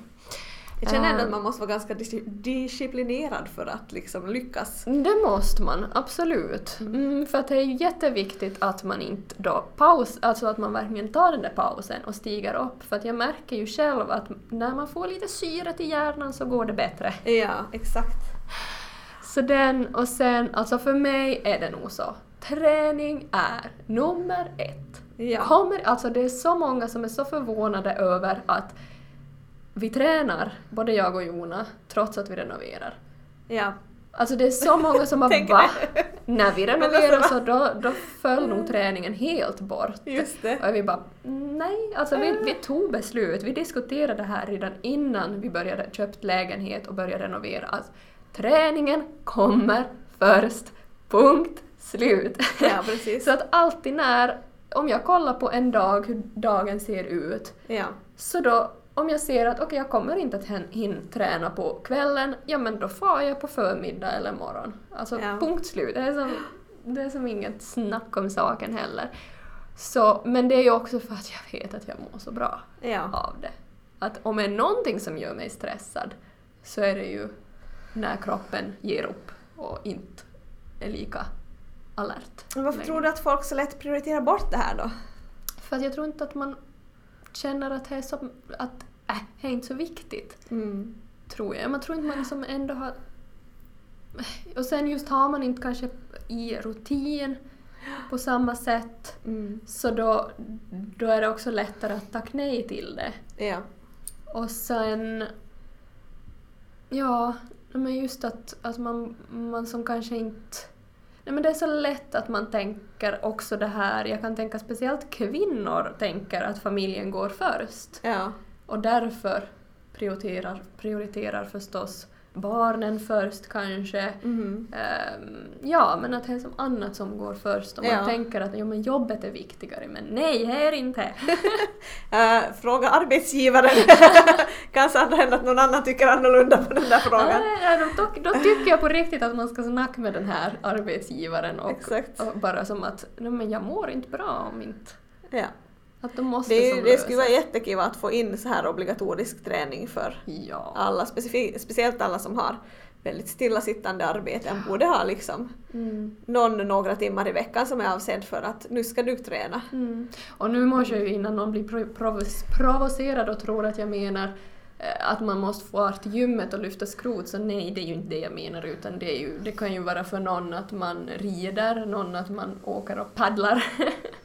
[SPEAKER 1] Jag känner ändå att man måste vara ganska dis- disciplinerad för att liksom lyckas.
[SPEAKER 2] Det måste man, absolut. Mm, för att det är ju jätteviktigt att man inte då paus, alltså att man verkligen tar den där pausen och stiger upp. För att jag märker ju själv att när man får lite syre till hjärnan så går det bättre.
[SPEAKER 1] Ja, exakt.
[SPEAKER 2] Så den, och sen, alltså för mig är det nog så. Träning är nummer ett.
[SPEAKER 1] Ja.
[SPEAKER 2] Kommer, alltså det är så många som är så förvånade över att vi tränar, både jag och Jona, trots att vi renoverar.
[SPEAKER 1] Ja.
[SPEAKER 2] Alltså det är så många som [laughs] har va? När vi [laughs] renoverade
[SPEAKER 1] alltså,
[SPEAKER 2] så då, då föll nog träningen helt bort.
[SPEAKER 1] Just det.
[SPEAKER 2] Och vi bara nej, alltså vi, vi tog beslut. Vi diskuterade det här redan innan vi började köpt lägenhet och började renovera. Att träningen kommer först. Punkt. Slut.
[SPEAKER 1] Ja, precis. [laughs]
[SPEAKER 2] så att alltid när, om jag kollar på en dag hur dagen ser ut,
[SPEAKER 1] Ja.
[SPEAKER 2] så då om jag ser att okej, jag kommer inte att hin- hinna träna på kvällen, ja men då far jag på förmiddag eller morgon. Alltså
[SPEAKER 1] Ja.
[SPEAKER 2] punkt slut. Det är, som, det är som inget snack om saken heller. Så, men det är ju också för att jag vet att jag mår så bra
[SPEAKER 1] Ja.
[SPEAKER 2] av det. Att om det är någonting som gör mig stressad så är det ju när kroppen ger upp och inte är lika alert.
[SPEAKER 1] Men varför
[SPEAKER 2] längre.
[SPEAKER 1] tror du att folk så lätt prioriterar bort det här då?
[SPEAKER 2] För att jag tror inte att man känner att det är, så, att, äh, det är inte så viktigt.
[SPEAKER 1] Mm.
[SPEAKER 2] tror jag. Man tror inte man som ändå har... Och sen just har man inte kanske i rutin på samma sätt
[SPEAKER 1] Mm.
[SPEAKER 2] så då, då är det också lättare att tacka nej till det.
[SPEAKER 1] Ja.
[SPEAKER 2] Och sen... Ja, men just att, att man, man som kanske inte... Nej men det är så lätt att man tänker också det här, jag kan tänka speciellt kvinnor tänker att familjen går först.
[SPEAKER 1] Ja.
[SPEAKER 2] Och därför prioriterar, prioriterar förstås barnen först kanske.
[SPEAKER 1] Mhm.
[SPEAKER 2] Ehm, ja, men att det är som annat som går först och man
[SPEAKER 1] Ja.
[SPEAKER 2] tänker att ja, men jobbet är viktigare. Men nej, det är inte.
[SPEAKER 1] Äh, [laughs] fråga arbetsgivaren. [laughs] Kanske hända att någon annan tycker annorlunda på den där frågan.
[SPEAKER 2] Nej, då, då, då tycker jag på riktigt att man ska snacka med den här arbetsgivaren och, och bara som att nej, men jag mår inte bra om inte...
[SPEAKER 1] Ja.
[SPEAKER 2] Att då måste
[SPEAKER 1] Det, det skulle vara jättekul att få in så här obligatorisk träning för
[SPEAKER 2] Ja.
[SPEAKER 1] alla, speciellt alla som har väldigt stillasittande arbeten borde ha liksom
[SPEAKER 2] Mm.
[SPEAKER 1] någon några timmar i veckan som är avsedd för att nu ska du träna.
[SPEAKER 2] Mm. Och nu måste jag ju innan någon blir pro- provo- provocerad och tror att jag menar eh, att man måste få vara till gymmet och lyfta skrot, så nej, det är ju inte det jag menar utan det, är ju, det kan ju vara för någon att man rider, någon att man åker och paddlar. [laughs]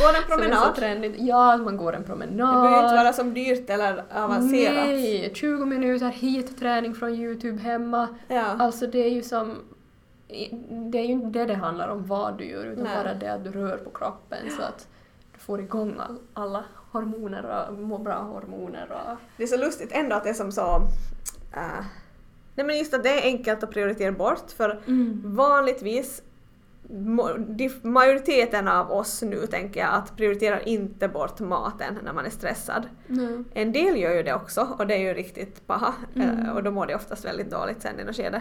[SPEAKER 1] Gå en [laughs] promenad.
[SPEAKER 2] Ja, man går en
[SPEAKER 1] Det
[SPEAKER 2] promenad.
[SPEAKER 1] behöver inte vara som dyrt eller avancerat.
[SPEAKER 2] Nej, 20 minuter hit träning från Youtube hemma.
[SPEAKER 1] Ja.
[SPEAKER 2] Alltså det är ju som... Det är ju inte det det handlar om vad du gör utan
[SPEAKER 1] Nej.
[SPEAKER 2] bara det att du rör på kroppen så att du får igång all, alla hormoner och mår bra hormoner och...
[SPEAKER 1] Det är så lustigt ändå att det är som så... äh, nej men just att det är enkelt att prioritera bort för vanligtvis mo- de- majoriteten av oss nu tänker jag att prioriterar inte bort maten när man är stressad.
[SPEAKER 2] Nej.
[SPEAKER 1] En del gör ju det också och det är ju riktigt paha
[SPEAKER 2] Mm.
[SPEAKER 1] eh, och då mår de oftast väldigt dåligt sen i något skede.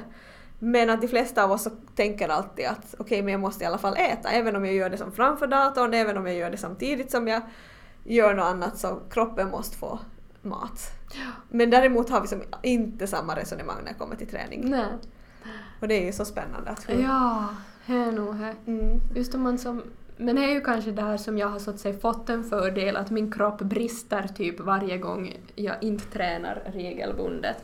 [SPEAKER 1] Men att de flesta av oss tänker alltid att okej men jag måste i alla fall äta även om jag gör det som framför datorn, även om jag gör det samtidigt som jag gör något annat så kroppen måste få mat. Men däremot har vi som inte samma resonemang när det kommer till träning.
[SPEAKER 2] Nej.
[SPEAKER 1] Och det är ju så spännande att hur...
[SPEAKER 2] Ja, det är nog det.
[SPEAKER 1] Mm.
[SPEAKER 2] Just om man som... Men det är ju kanske där som jag har så att säga fått en fördel att min kropp brister typ varje gång jag inte tränar regelbundet.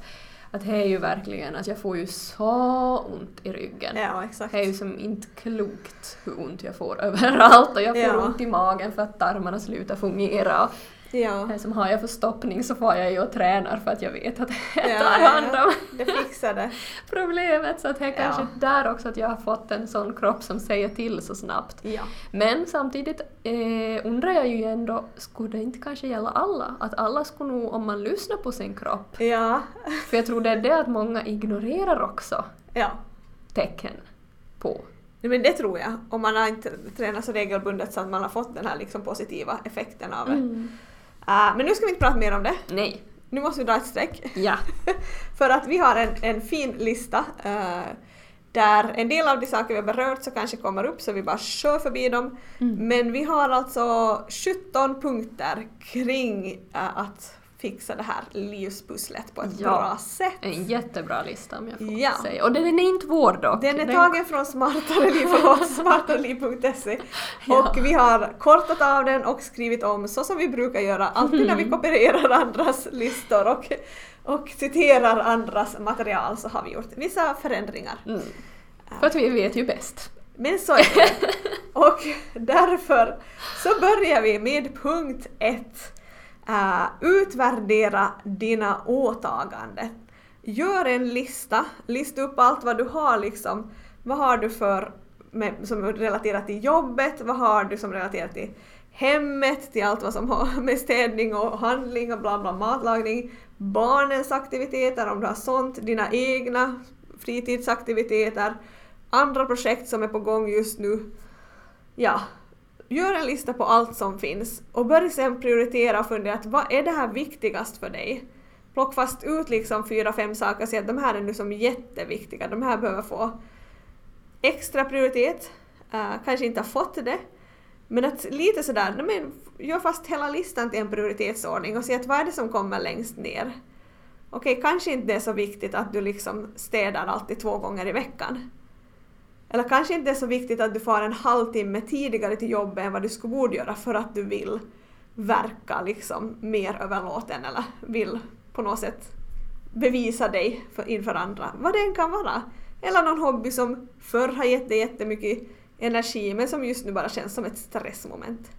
[SPEAKER 2] Att det är ju verkligen att jag får ju så ont i ryggen.
[SPEAKER 1] Ja, exakt.
[SPEAKER 2] Det är ju som inte klokt hur ont jag får [laughs] överallt och jag får
[SPEAKER 1] Ja.
[SPEAKER 2] ont i magen för att tarmarna slutar fungera.
[SPEAKER 1] Ja.
[SPEAKER 2] det som har jag förstoppning så får jag ju och tränar för att jag vet att [laughs] jag
[SPEAKER 1] Ja,
[SPEAKER 2] tar hand om
[SPEAKER 1] Det fixar det. [laughs]
[SPEAKER 2] problemet. Så att det är
[SPEAKER 1] Ja.
[SPEAKER 2] kanske där också att jag har fått en sån kropp som säger till så snabbt.
[SPEAKER 1] Ja.
[SPEAKER 2] Men samtidigt eh, undrar jag ju ändå, skulle det inte kanske gälla alla? Att alla skulle nog, om man lyssnar på sin kropp,
[SPEAKER 1] Ja.
[SPEAKER 2] för jag tror det är det att många ignorerar också
[SPEAKER 1] Ja.
[SPEAKER 2] tecken på.
[SPEAKER 1] Nej, men det tror jag. Om man har inte tränat så regelbundet så att man har fått den här liksom positiva effekten av det.
[SPEAKER 2] Mm.
[SPEAKER 1] Ah, men nu ska vi inte prata mer om det.
[SPEAKER 2] Nej.
[SPEAKER 1] Nu måste vi dra ett streck.
[SPEAKER 2] Ja. [laughs]
[SPEAKER 1] För att vi har en, en fin lista eh, där en del av de saker vi har berört så kanske kommer upp så vi bara kör förbi dem.
[SPEAKER 2] Mm.
[SPEAKER 1] Men vi har alltså 17 punkter kring eh, att fixa det här livspusslet på ett
[SPEAKER 2] Ja.
[SPEAKER 1] bra sätt.
[SPEAKER 2] En jättebra lista om jag får
[SPEAKER 1] Ja.
[SPEAKER 2] säga. Och den är inte vår dock.
[SPEAKER 1] Den är tagen från smartareliv.se [laughs] och vi har kortat av den och skrivit om så som vi brukar göra alltid när vi kopierar andras listor och, och citerar andras material så har vi gjort vissa förändringar.
[SPEAKER 2] Mm. För att vi vet ju bäst.
[SPEAKER 1] Men så är det. [laughs] Och därför så börjar vi med punkt ett. Uh, utvärdera dina åtaganden. Gör en lista, lista upp allt vad du har liksom. Vad har du för med, som relaterat till jobbet, vad har du som relaterar till hemmet, till allt vad som har [laughs] med städning och handling och bla bla matlagning, barnens aktiviteter om du har sånt, dina egna fritidsaktiviteter, andra projekt som är på gång just nu. Ja, gör en lista på allt som finns och börja sen prioritera och fundera att vad är det här viktigast för dig? Plock fast ut liksom fyra, fem saker och säg att de här är nu som jätteviktiga, de här behöver få extra prioritet, uh, kanske inte har fått det, men att lite sådär, men, gör fast hela listan till en prioritetsordning och se att vad är det som kommer längst ner. Okej, kanske inte det är så viktigt att du liksom städar alltid två gånger i veckan. Eller kanske inte är så viktigt att du får en halvtimme tidigare till jobbet än vad du skulle borde göra för att du vill verka liksom mer överlåten eller vill på något sätt bevisa dig för, inför andra. Vad det än kan vara. Eller någon hobby som förr har gett dig jättemycket energi men som just nu bara känns som ett stressmoment.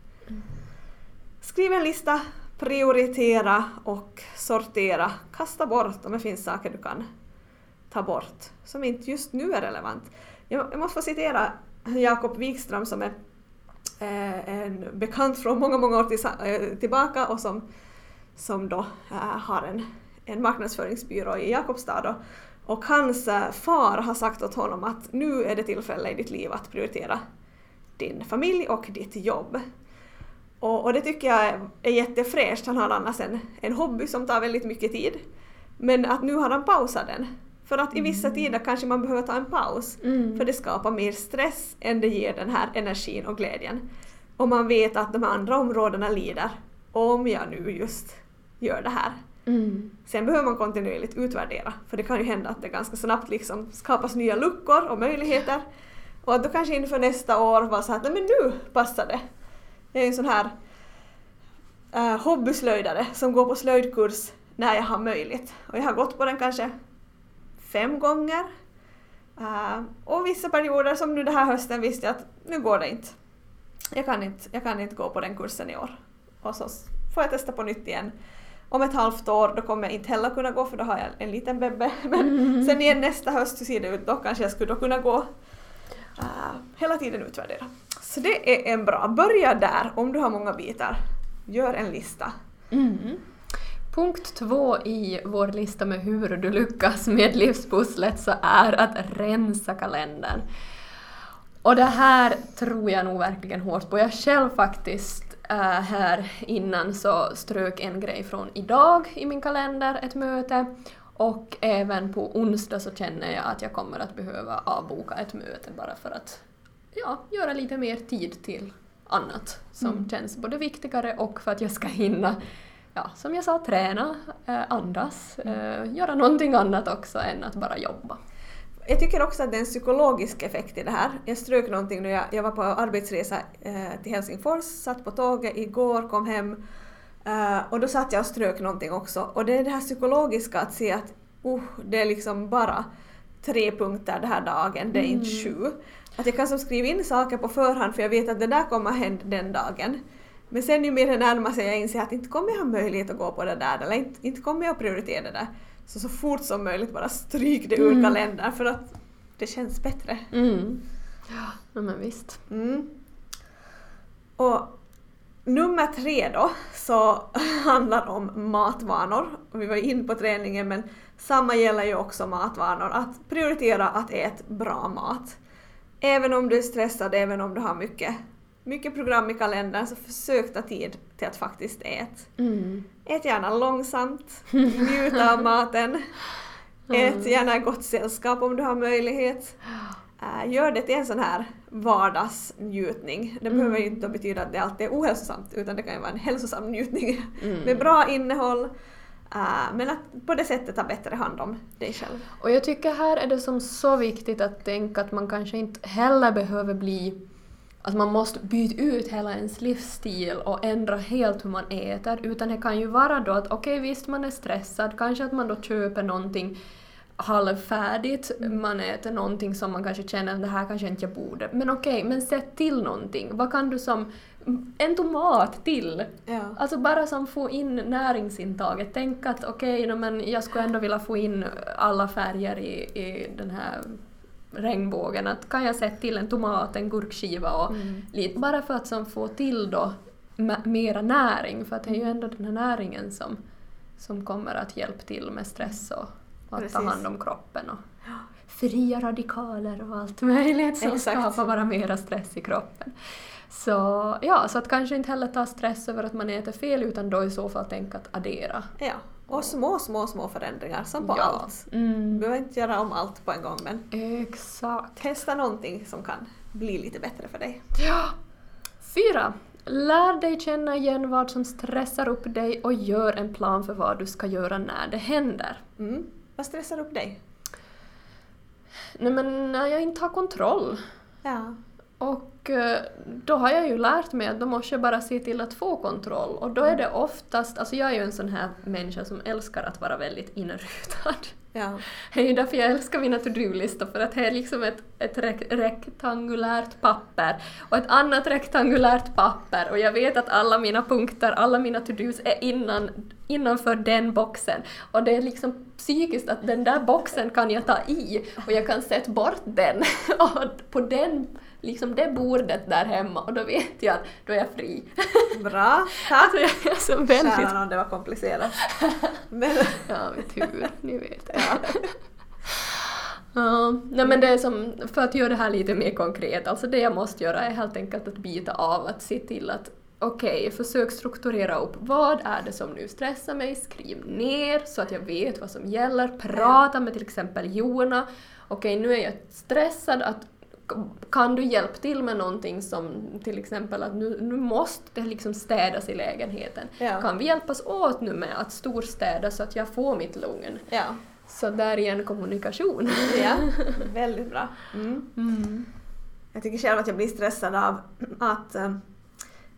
[SPEAKER 1] Skriv en lista, prioritera och sortera. Kasta bort om det finns saker du kan ta bort som inte just nu är relevant. Jag, måste få citera Jakob Wikström som är eh, en bekant från många, många år eh, tillbaka och som, som då eh, har en, en marknadsföringsbyrå i Jakobstad. Och, och hans far har sagt åt honom att nu är det tillfälle i ditt liv att prioritera din familj och ditt jobb. Och, och det tycker jag är, är jättefräscht. Han har annars en, en hobby som tar väldigt mycket tid. Men att nu har han pausat den. För att i vissa tider kanske man behöver ta en paus.
[SPEAKER 2] Mm.
[SPEAKER 1] För det skapar mer stress än det ger den här energin och glädjen. Och man vet att de andra områdena lider om jag nu just gör det här.
[SPEAKER 2] Mm.
[SPEAKER 1] Sen behöver man kontinuerligt utvärdera, för det kan ju hända att det ganska snabbt liksom skapas nya luckor och möjligheter. Och att då kanske inför nästa år var så att nej men nu passar det. Jag är en sån här uh, hobbyslöjdare som går på slöjdkurs när jag har möjlighet. Och jag har gått på den kanske fem gånger. Uh, och vissa perioder, som nu den här hösten, visste jag att nu går det inte. Jag kan inte, jag kan inte gå på den kursen i år. Och så får jag testa på nytt igen. Om ett halvt år då kommer jag inte heller kunna gå för då har jag en liten bebbe. [laughs] Men sen igen nästa höst hur ser det ut? Då kanske jag skulle då kunna gå. Uh, hela tiden utvärdera. Så det är en bra, börja där om du har många bitar. Gör en lista.
[SPEAKER 2] Mm. Punkt två i vår lista med hur du lyckas med livspusslet så är att rensa kalendern. Och det här tror jag nog verkligen hårt på. Jag själv faktiskt äh, här innan så strök en grej från idag i min kalender, ett möte. Och även på onsdag så känner jag att jag kommer att behöva avboka ett möte bara för att ja, göra lite mer tid till annat som
[SPEAKER 1] Mm.
[SPEAKER 2] känns både viktigare och för att jag ska hinna ja, som jag sa, träna, eh, andas, eh, göra någonting annat också än att bara jobba.
[SPEAKER 1] Jag tycker också att det är en psykologisk effekt i det här. Jag strök någonting när jag, jag var på arbetsresa eh, till Helsingfors, satt på tåget igår, kom hem och då satt jag och strök någonting också. Och det är det här psykologiska att se att uh, det är liksom bara tre punkter den här dagen, det är inte sju. Att jag kan som skriva in saker på förhand för jag vet att det där kommer hända den dagen. Men sen ju mer det närmar sig jag inser att inte kommer jag ha möjlighet att gå på det där eller inte, inte kommer jag att prioritera det där. Så så fort som möjligt bara stryk det ur
[SPEAKER 2] Mm.
[SPEAKER 1] kalendern för att det känns bättre.
[SPEAKER 2] Mm. Ja, men visst.
[SPEAKER 1] Mm. Och nummer tre då så [laughs] handlar om matvanor. Vi var inne på träningen men samma gäller ju också matvanor. Att prioritera att äta bra mat. Även om du är stressad, även om du har mycket, mycket program i kalendern så försök ta tid till att faktiskt äta.
[SPEAKER 2] Mm.
[SPEAKER 1] Ät gärna långsamt, [laughs] njut av maten. Ät gärna gott sällskap om du har möjlighet. Äh, gör det till en sån här vardagsnjutning. Det behöver ju inte betyda att det alltid är ohälsosamt utan det kan ju vara en hälsosam njutning [laughs]
[SPEAKER 2] Mm.
[SPEAKER 1] med bra innehåll. Uh, men att på det sättet ta bättre hand om dig själv.
[SPEAKER 2] Och jag tycker här är det som så viktigt att tänka att man kanske inte heller behöver bli att man måste byta ut hela ens livsstil och ändra helt hur man äter utan det kan ju vara då att okej visst man är stressad, kanske att man då köper någonting halvfärdigt, man äter någonting som man kanske känner att det här kanske inte jag borde. Men okej, men sätt till någonting. Vad kan du som... En tomat till!
[SPEAKER 1] Ja.
[SPEAKER 2] Alltså bara som få in näringsintaget. Tänk att okej, no, men jag skulle ändå vilja få in alla färger i, i den här regnbågen. Att kan jag sätta till en tomat, en gurkskiva och
[SPEAKER 1] Mm.
[SPEAKER 2] lite bara för att som få till då mera näring. För att det är ju ändå den här näringen som, som kommer att hjälpa till med stress och, och att ta hand om kroppen. Och fria radikaler och allt möjligt som
[SPEAKER 1] Exakt.
[SPEAKER 2] skapar bara mera stress i kroppen. Så ja, så att kanske inte heller ta stress över att man äter fel utan då i så fall tänka att addera.
[SPEAKER 1] ja. Och små, små, små förändringar som på
[SPEAKER 2] ja.
[SPEAKER 1] allt. Du
[SPEAKER 2] Mm.
[SPEAKER 1] behöver inte göra om allt på en gång men
[SPEAKER 2] Exakt.
[SPEAKER 1] testa någonting som kan bli lite bättre för dig.
[SPEAKER 2] Ja. Fyra. Lär dig känna igen vad som stressar upp dig och gör en plan för vad du ska göra när det händer.
[SPEAKER 1] Mm. Vad stressar upp dig?
[SPEAKER 2] Nej men när jag inte har kontroll.
[SPEAKER 1] Ja.
[SPEAKER 2] Och eh, då har jag ju lärt mig att då måste jag bara se till att få kontroll. Och då är det oftast, alltså jag är ju en sån här människa som älskar att vara väldigt inrutad.
[SPEAKER 1] Ja. [laughs]
[SPEAKER 2] Det är ju därför jag älskar mina to-do-listor, för att det är liksom ett, ett rek- rektangulärt papper och ett annat rektangulärt papper och jag vet att alla mina punkter, alla mina to-dos är innan, innanför den boxen. Och det är liksom psykiskt att den där boxen kan jag ta i och jag kan sätta bort den [laughs] och på den, liksom det bordet där hemma och då vet jag att då är jag fri.
[SPEAKER 1] Bra, [laughs] tack!
[SPEAKER 2] Alltså jag är så väldigt...
[SPEAKER 1] Kära nån, det var komplicerat. Men,
[SPEAKER 2] Ja, vet hur, ni vet. Ja, nej men det är som, för att göra det här lite mer konkret, alltså det jag måste göra är helt enkelt att byta av, att se till att okej, försök strukturera upp vad är det som nu stressar mig, skriv ner så att jag vet vad som gäller, prata med till exempel Jona, okej nu är jag stressad, att kan du hjälpa till med någonting som till exempel att nu, nu måste det liksom städas i lägenheten.
[SPEAKER 1] Ja.
[SPEAKER 2] Kan vi hjälpas åt nu med att storstäda så att jag får mitt lugn?
[SPEAKER 1] ja.
[SPEAKER 2] Så där igen kommunikation.
[SPEAKER 1] ja, [laughs] väldigt bra. Mm. Jag tycker själv att jag blir stressad av att äh,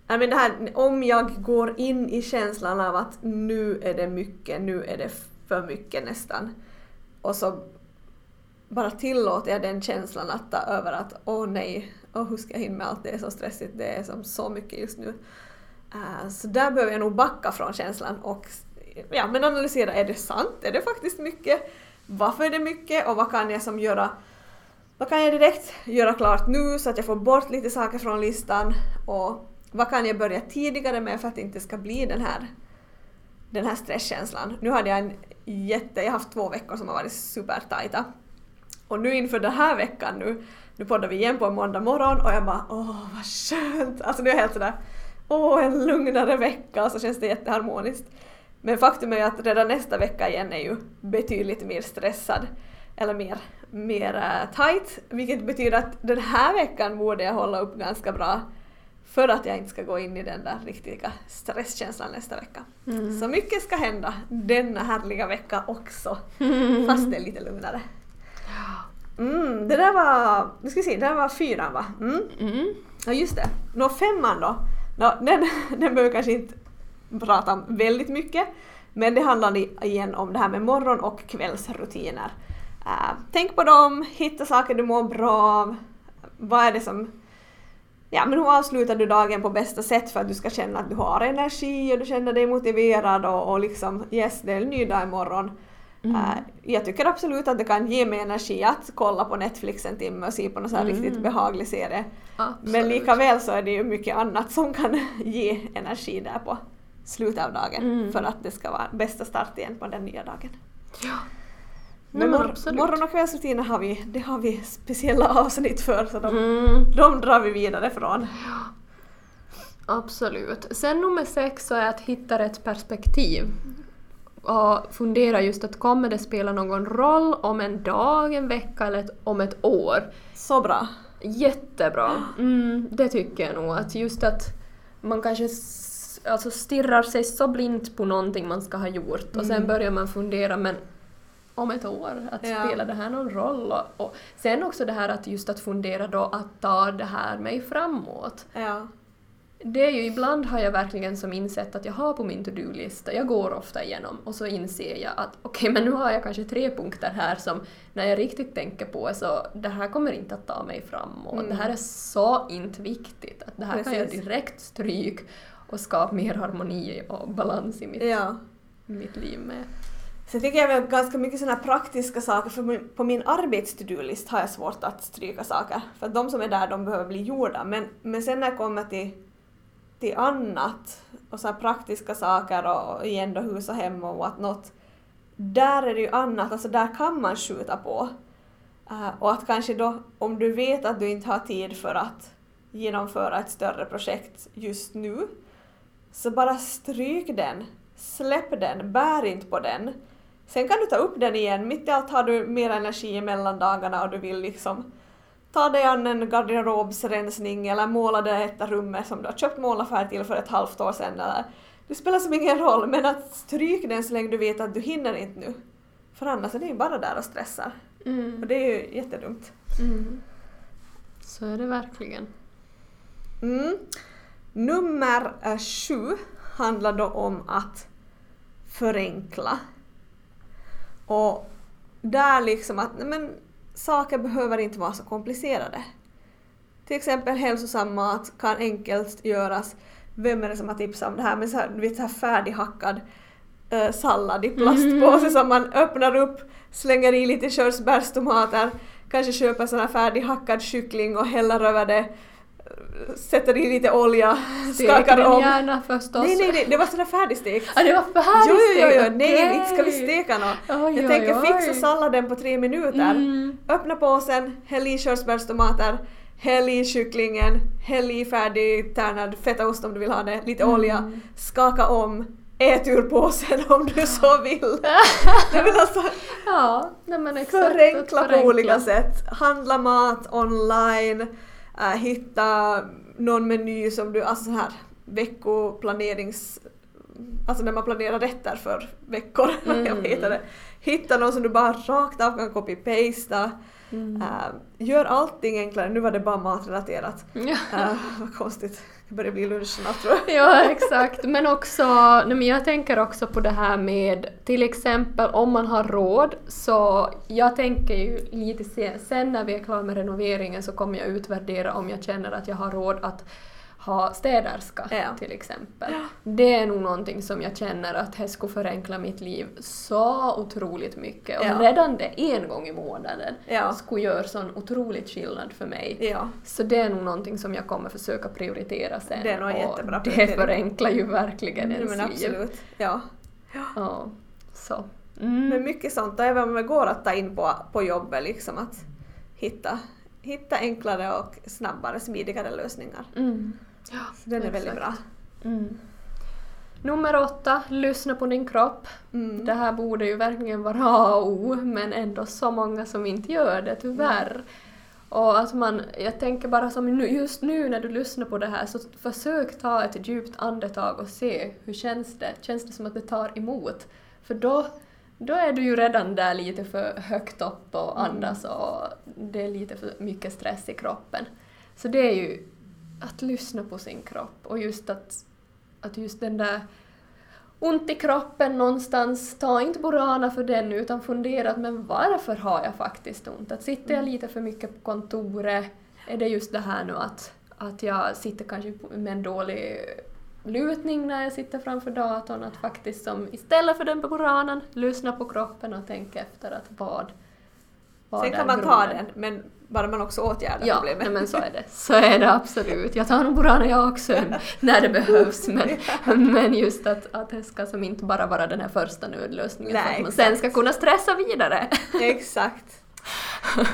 [SPEAKER 1] nej, men det här, om jag går in i känslan av att nu är det mycket, nu är det för mycket nästan. Och så bara tillåter jag den känslan att ta över att åh nej, åh, hur ska jag hinna med allt, det är så stressigt, det är som så mycket just nu. Uh, så där behöver jag nog backa från känslan och ja, men analysera, är det sant? Är det faktiskt mycket? Varför är det mycket? Och vad kan jag som göra vad kan jag direkt göra klart nu så att jag får bort lite saker från listan? Och vad kan jag börja tidigare med för att det inte ska bli den här, den här stresskänslan? Nu hade jag en jätte... Jag har haft två veckor som har varit supertajta. Och nu inför den här veckan nu, nu poddar vi igen på en måndag morgon och jag bara åh vad skönt! Alltså nu är jag helt sådär åh en lugnare vecka så känns det jätteharmoniskt. Men faktum är ju att redan nästa vecka igen är ju betydligt mer stressad eller mer, mer uh, tight, vilket betyder att den här veckan borde jag hålla upp ganska bra för att jag inte ska gå in i den där riktiga stresskänslan nästa vecka.
[SPEAKER 2] Mm.
[SPEAKER 1] Så mycket ska hända denna härliga vecka också, [laughs] fast det är lite lugnare. Mm, det där var, nu ska vi se, det där var fyran va? Mm.
[SPEAKER 2] Mm.
[SPEAKER 1] Ja just det. Nå femman då, Nå, den, [laughs] den behöver kanske inte prata om väldigt mycket. Men det handlar igen om det här med morgon och kvällsrutiner. Äh, tänk på dem, hitta saker du mår bra av. Vad är det som... Ja men hur avslutar du dagen på bästa sätt för att du ska känna att du har energi och du känner dig motiverad och, och liksom yes det är en ny dag imorgon.
[SPEAKER 2] Mm.
[SPEAKER 1] Jag tycker absolut att det kan ge mig energi att kolla på Netflix en timme och se på någon sån här
[SPEAKER 2] Mm.
[SPEAKER 1] riktigt behaglig serie. Men
[SPEAKER 2] Absolut.
[SPEAKER 1] lika väl så är det ju mycket annat som kan [laughs] ge energi där på slutet av dagen
[SPEAKER 2] Mm.
[SPEAKER 1] för att det ska vara bästa start igen på den nya dagen.
[SPEAKER 2] Ja.
[SPEAKER 1] Men
[SPEAKER 2] men
[SPEAKER 1] mor- morgon och kvällsrutiner har vi, det har vi speciella avsnitt för så de,
[SPEAKER 2] Mm.
[SPEAKER 1] de drar vi vidare från.
[SPEAKER 2] Absolut. Sen nummer sex så är att hitta rätt perspektiv. Och fundera just att kommer det spela någon roll om en dag, en vecka eller ett, om ett år?
[SPEAKER 1] Så bra.
[SPEAKER 2] Jättebra. Mm, det tycker jag nog. Att just att man kanske alltså stirrar sig så blint på någonting man ska ha gjort och sen
[SPEAKER 1] Mm.
[SPEAKER 2] börjar man fundera men om ett år, att
[SPEAKER 1] Ja.
[SPEAKER 2] spelar det här någon roll? Och, och sen också det här att just att fundera då att ta det här mig framåt.
[SPEAKER 1] Ja.
[SPEAKER 2] Det är ju ibland har jag verkligen som insett att jag har på min to-do-lista, jag går ofta igenom och så inser jag att okej men nu har jag kanske tre punkter här som när jag riktigt tänker på så det här kommer inte att ta mig framåt.
[SPEAKER 1] Mm.
[SPEAKER 2] Det här är så inte viktigt att det här kan jag
[SPEAKER 1] Precis.
[SPEAKER 2] direkt stryk och skapa mer harmoni och balans i mitt,
[SPEAKER 1] ja.
[SPEAKER 2] mitt liv med.
[SPEAKER 1] Sen tycker jag väl ganska mycket sådana praktiska saker, för på min arbets-to-do-list har jag svårt att stryka saker. För att de som är där, de behöver bli gjorda. Men, men sen när jag kommer till, till annat, och så här praktiska saker och, igen då hus och hem och whatnot, där är det ju annat, alltså där kan man skjuta på. Uh, och att kanske då, om du vet att du inte har tid för att genomföra ett större projekt just nu, så bara stryk den, släpp den, bär inte på den. Sen kan du ta upp den igen, mitt i allt har du mer energi mellan dagarna och du vill liksom ta dig an en garderobsrensning eller måla det ett rummet som du har köpt målarfärg till för ett halvt år sedan. Eller, det spelar som ingen roll, men att stryk den så länge du vet att du hinner inte nu. För annars är det ju bara där och stressar. Och det är ju jättedumt.
[SPEAKER 2] Mm. Så är det verkligen.
[SPEAKER 1] Mm. Nummer eh, sju handlar då om att förenkla. Och där liksom att men, saker behöver inte vara så komplicerade. Till exempel hälsosam mat kan enkelt göras. Vem är det som har tipsat om det här med så här, du vet, så här färdighackad eh, sallad i plastpåse som man öppnar upp, slänger i lite körsbärstomater, kanske köper sån här färdighackad kyckling och häller över det, sätter i lite olja,
[SPEAKER 2] Steker
[SPEAKER 1] skakar om.
[SPEAKER 2] gärna förstås.
[SPEAKER 1] Nej, nej, nej, det var sådär färdigstekt.
[SPEAKER 2] Ah, det var
[SPEAKER 1] Jo,
[SPEAKER 2] färdigstekt?
[SPEAKER 1] jo, jo, nej,
[SPEAKER 2] okej.
[SPEAKER 1] inte ska vi steka något.
[SPEAKER 2] Oj,
[SPEAKER 1] Jag tänker
[SPEAKER 2] oj.
[SPEAKER 1] fixa salladen på tre minuter.
[SPEAKER 2] Mm.
[SPEAKER 1] Öppna påsen, häll i körsbärstomater, häll i kycklingen, häll i färdigtärnad fetaost om du vill ha det, lite
[SPEAKER 2] Mm.
[SPEAKER 1] olja, skaka om, ät ur påsen [laughs] om du så vill. Jag vill alltså [laughs]
[SPEAKER 2] Ja, nej men exakt.
[SPEAKER 1] förenkla på olika sätt. Handla mat online, äh, hitta någon meny som du, alltså så här veckoplanerings... Alltså när man planerar rätter för veckor, [laughs]
[SPEAKER 2] Mm.
[SPEAKER 1] jag vet det. Hitta någon som du bara rakt av kan copy-pasta.
[SPEAKER 2] Mm.
[SPEAKER 1] Äh, gör allting enklare. Nu var det bara matrelaterat. Äh, vad konstigt. Det börjar bli lunch snart tror jag.
[SPEAKER 2] Ja, exakt. Men också, nej, men jag tänker också på det här med till exempel om man har råd så jag tänker ju lite sen, sen när vi är klara med renoveringen så kommer jag utvärdera om jag känner att jag har råd att ha städerska
[SPEAKER 1] Ja.
[SPEAKER 2] till exempel. Det är nog någonting som jag känner att det skulle förenkla mitt liv så otroligt mycket och
[SPEAKER 1] Ja.
[SPEAKER 2] redan det en gång i månaden
[SPEAKER 1] Ja.
[SPEAKER 2] skulle göra sån otroligt skillnad för mig. Så det är nog någonting som jag kommer försöka prioritera sen.
[SPEAKER 1] Det är nog jättebra
[SPEAKER 2] Det förenklar ju verkligen
[SPEAKER 1] Nej,
[SPEAKER 2] ens
[SPEAKER 1] men
[SPEAKER 2] liv.
[SPEAKER 1] absolut. Ja.
[SPEAKER 2] Ja, så. Mm.
[SPEAKER 1] Men mycket sånt, och även om det går att ta in på, på jobbet, liksom att hitta, hitta enklare och snabbare, smidigare lösningar.
[SPEAKER 2] Mm. Ja,
[SPEAKER 1] Så den är väldigt bra.
[SPEAKER 2] Mm. Nummer åtta, lyssna på din kropp.
[SPEAKER 1] Mm.
[SPEAKER 2] Det här borde ju verkligen vara A och O, men ändå så många som inte gör det, tyvärr. Och att man, jag tänker bara som nu, just nu när du lyssnar på det här, så försök ta ett djupt andetag och se hur känns det? Känns det som att det tar emot? För då, då är du ju redan där lite för högt upp och andas och det är lite för mycket stress i kroppen. Så det är ju att lyssna på sin kropp och just att, att just den där ont i kroppen någonstans, ta inte Burana för den utan fundera att men varför har jag faktiskt ont? Att sitter jag lite för mycket på kontoret, är det just det här nu att, att jag sitter kanske på- med en dålig lutning när jag sitter framför datorn, att faktiskt som istället för den Buranan, lyssna på kroppen och tänka efter att vad, vad
[SPEAKER 1] Sen
[SPEAKER 2] är
[SPEAKER 1] kan man ta
[SPEAKER 2] grunden?
[SPEAKER 1] den, men bara man också åtgärdar
[SPEAKER 2] Ja,
[SPEAKER 1] problemet.
[SPEAKER 2] nej, men så är det. Så är det absolut. Jag tar nog Burana jag också [laughs] när det behövs. Men, men just att, att det ska som inte bara vara den här första nödlösningen
[SPEAKER 1] Nej,
[SPEAKER 2] att man
[SPEAKER 1] exakt.
[SPEAKER 2] sen ska kunna stressa vidare. [laughs]
[SPEAKER 1] Exakt.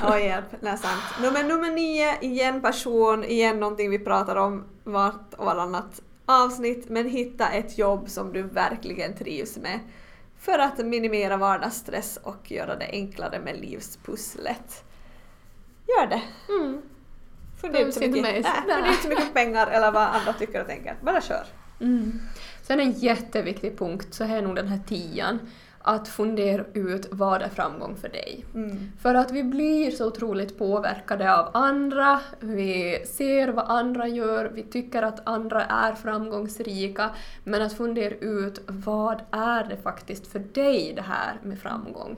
[SPEAKER 1] Åh hjälp, det är sant. Nummer, nummer nio, igen passion, igen någonting vi pratar om vart och varannat avsnitt, men hitta ett jobb som du verkligen trivs med för att minimera vardagsstress och göra det enklare med livspusslet. Gör det.
[SPEAKER 2] Mm.
[SPEAKER 1] Fundera inte så mycket,
[SPEAKER 2] mer.
[SPEAKER 1] nej, inte så mycket pengar eller vad andra tycker och tänker. Bara kör.
[SPEAKER 2] Mm. Sen en jätteviktig punkt så är nog den här tian, att fundera ut vad är framgång för dig.
[SPEAKER 1] Mm.
[SPEAKER 2] För att vi blir så otroligt påverkade av andra, vi ser vad andra gör, vi tycker att andra är framgångsrika, men att fundera ut vad är det faktiskt för dig det här med framgång?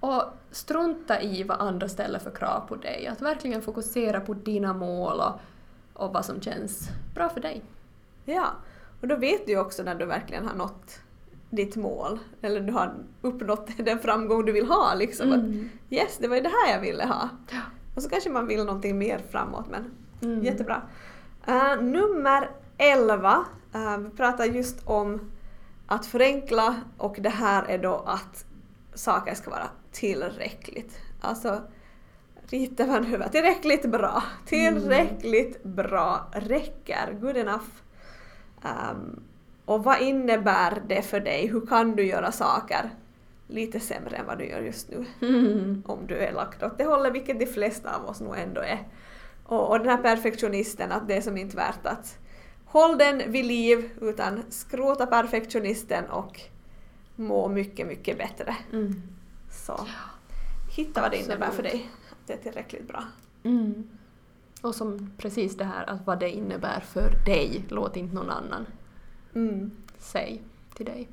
[SPEAKER 2] Och strunta i vad andra ställer för krav på dig, att verkligen fokusera på dina mål och, och vad som känns bra för dig.
[SPEAKER 1] Ja, och då vet du ju också när du verkligen har nått ditt mål, eller du har uppnått [laughs] den framgång du vill ha. Liksom. Att,
[SPEAKER 2] Mm.
[SPEAKER 1] yes, det var ju det här jag ville ha.
[SPEAKER 2] Ja.
[SPEAKER 1] Och så kanske man vill någonting mer framåt, men
[SPEAKER 2] Mm.
[SPEAKER 1] jättebra. Uh, nummer 11, uh, vi pratar just om att förenkla och det här är då att saker ska vara tillräckligt. Alltså rita man över tillräckligt bra. Tillräckligt bra räcker. Good enough. Um, och vad innebär det för dig? Hur kan du göra saker lite sämre än vad du gör just nu?
[SPEAKER 2] Mm. [laughs]
[SPEAKER 1] om du är lagd åt det hållet, vilket de flesta av oss nog ändå är. Och, och den här perfektionisten, att det är som inte värt att håll den vid liv, utan skrota perfektionisten och må mycket, mycket bättre.
[SPEAKER 2] Mm.
[SPEAKER 1] Så hitta vad det innebär för dig. Det är tillräckligt bra.
[SPEAKER 2] Mm. Och som precis det här att vad det innebär för dig, låt inte någon annan
[SPEAKER 1] Mm.
[SPEAKER 2] säga till dig.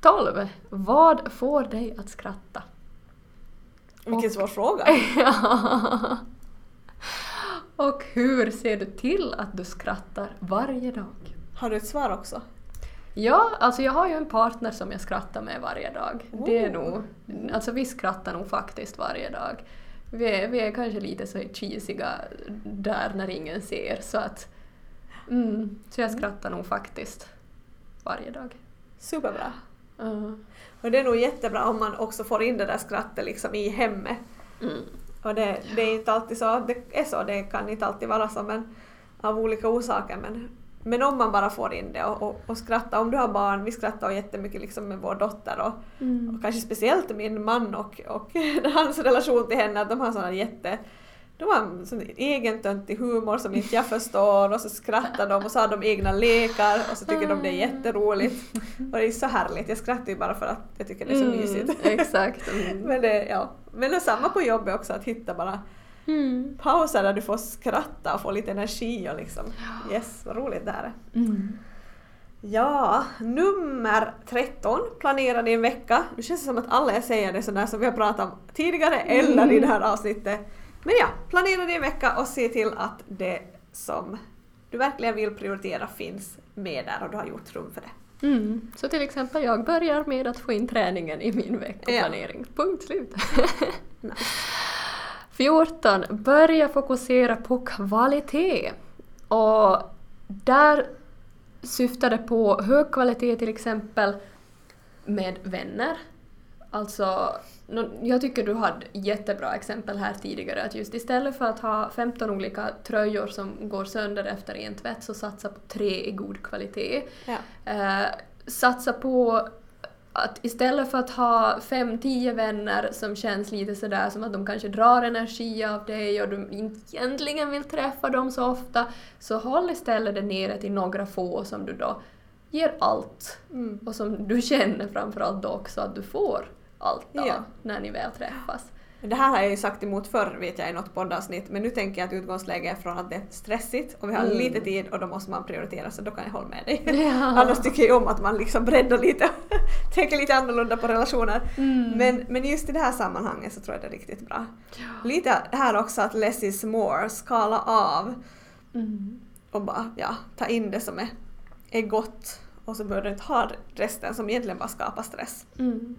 [SPEAKER 2] 12. Vad får dig att skratta?
[SPEAKER 1] Vilken svår fråga. [laughs]
[SPEAKER 2] Ja. Och hur ser du till att du skrattar varje dag?
[SPEAKER 1] Har du ett svar också?
[SPEAKER 2] Ja, alltså jag har ju en partner som jag skrattar med varje dag. Det är
[SPEAKER 1] Oh.
[SPEAKER 2] nog, alltså vi skrattar nog faktiskt varje dag. Vi är, vi är kanske lite så cheesiga där när ingen ser så att mm, så jag skrattar nog faktiskt varje dag.
[SPEAKER 1] Superbra.
[SPEAKER 2] Ja.
[SPEAKER 1] Och det är nog jättebra om man också får in det där skrattet liksom i hemmet.
[SPEAKER 2] Mm.
[SPEAKER 1] Och det, det är inte alltid så, det är så, det kan inte alltid vara så men av olika orsaker men, men om man bara får in det och, och, och skratta, om du har barn, vi skrattar jättemycket liksom med vår dotter och,
[SPEAKER 2] Mm.
[SPEAKER 1] och kanske speciellt min man och, och [laughs] hans relation till henne, att de har såna jätte de har sån egen töntig humor som inte jag förstår och så skrattar de och så har de egna lekar och så tycker de det är jätteroligt. Och det är så härligt, jag skrattar ju bara för att jag tycker det är så mysigt.
[SPEAKER 2] Exakt. Mm. [laughs]
[SPEAKER 1] Men det, ja. Men det är samma på jobbet också, att hitta bara
[SPEAKER 2] Mm.
[SPEAKER 1] pauser där du får skratta och få lite energi och liksom yes, vad roligt det här är.
[SPEAKER 2] Mm.
[SPEAKER 1] Ja, nummer 13, planera din vecka. Nu känns det som att alla jag säger det sådär som vi har pratat om tidigare eller i det här avsnittet. Men ja, planera din vecka och se till att det som du verkligen vill prioritera finns med där och du har gjort rum för det.
[SPEAKER 2] Mm. Så till exempel jag börjar med att få in träningen i min veckoplanering. Punkt slut. [laughs]
[SPEAKER 1] Nice.
[SPEAKER 2] 14. Börja fokusera på kvalitet. Och där syftar det på hög kvalitet till exempel med vänner. Alltså, jag tycker du hade jättebra exempel här tidigare att just istället för att ha 15 olika tröjor som går sönder efter en tvätt så satsa på tre i god kvalitet.
[SPEAKER 1] Ja.
[SPEAKER 2] Eh, satsa på att istället för att ha fem, tio vänner som känns lite sådär som att de kanske drar energi av dig och du inte egentligen vill träffa dem så ofta, så håll istället det nere till några få som du då ger allt
[SPEAKER 1] Mm.
[SPEAKER 2] och som du känner framförallt då också att du får allt av
[SPEAKER 1] Ja.
[SPEAKER 2] när ni väl träffas.
[SPEAKER 1] Det här har jag ju sagt emot förr vet jag i något poddavsnitt men nu tänker jag att utgångsläget är från att det är stressigt och vi har
[SPEAKER 2] Mm.
[SPEAKER 1] lite tid och då måste man prioritera så då kan jag hålla med dig. [laughs]
[SPEAKER 2] Ja.
[SPEAKER 1] Annars tycker jag om att man liksom breddar lite [laughs] tänker lite annorlunda på relationer.
[SPEAKER 2] Mm.
[SPEAKER 1] Men, men just i det här sammanhanget så tror jag det är riktigt bra. Lite här också att less is more, skala av
[SPEAKER 2] Mm.
[SPEAKER 1] och bara ja, ta in det som är, är gott och så behöver du inte ha resten som egentligen bara skapar stress.
[SPEAKER 2] Mm.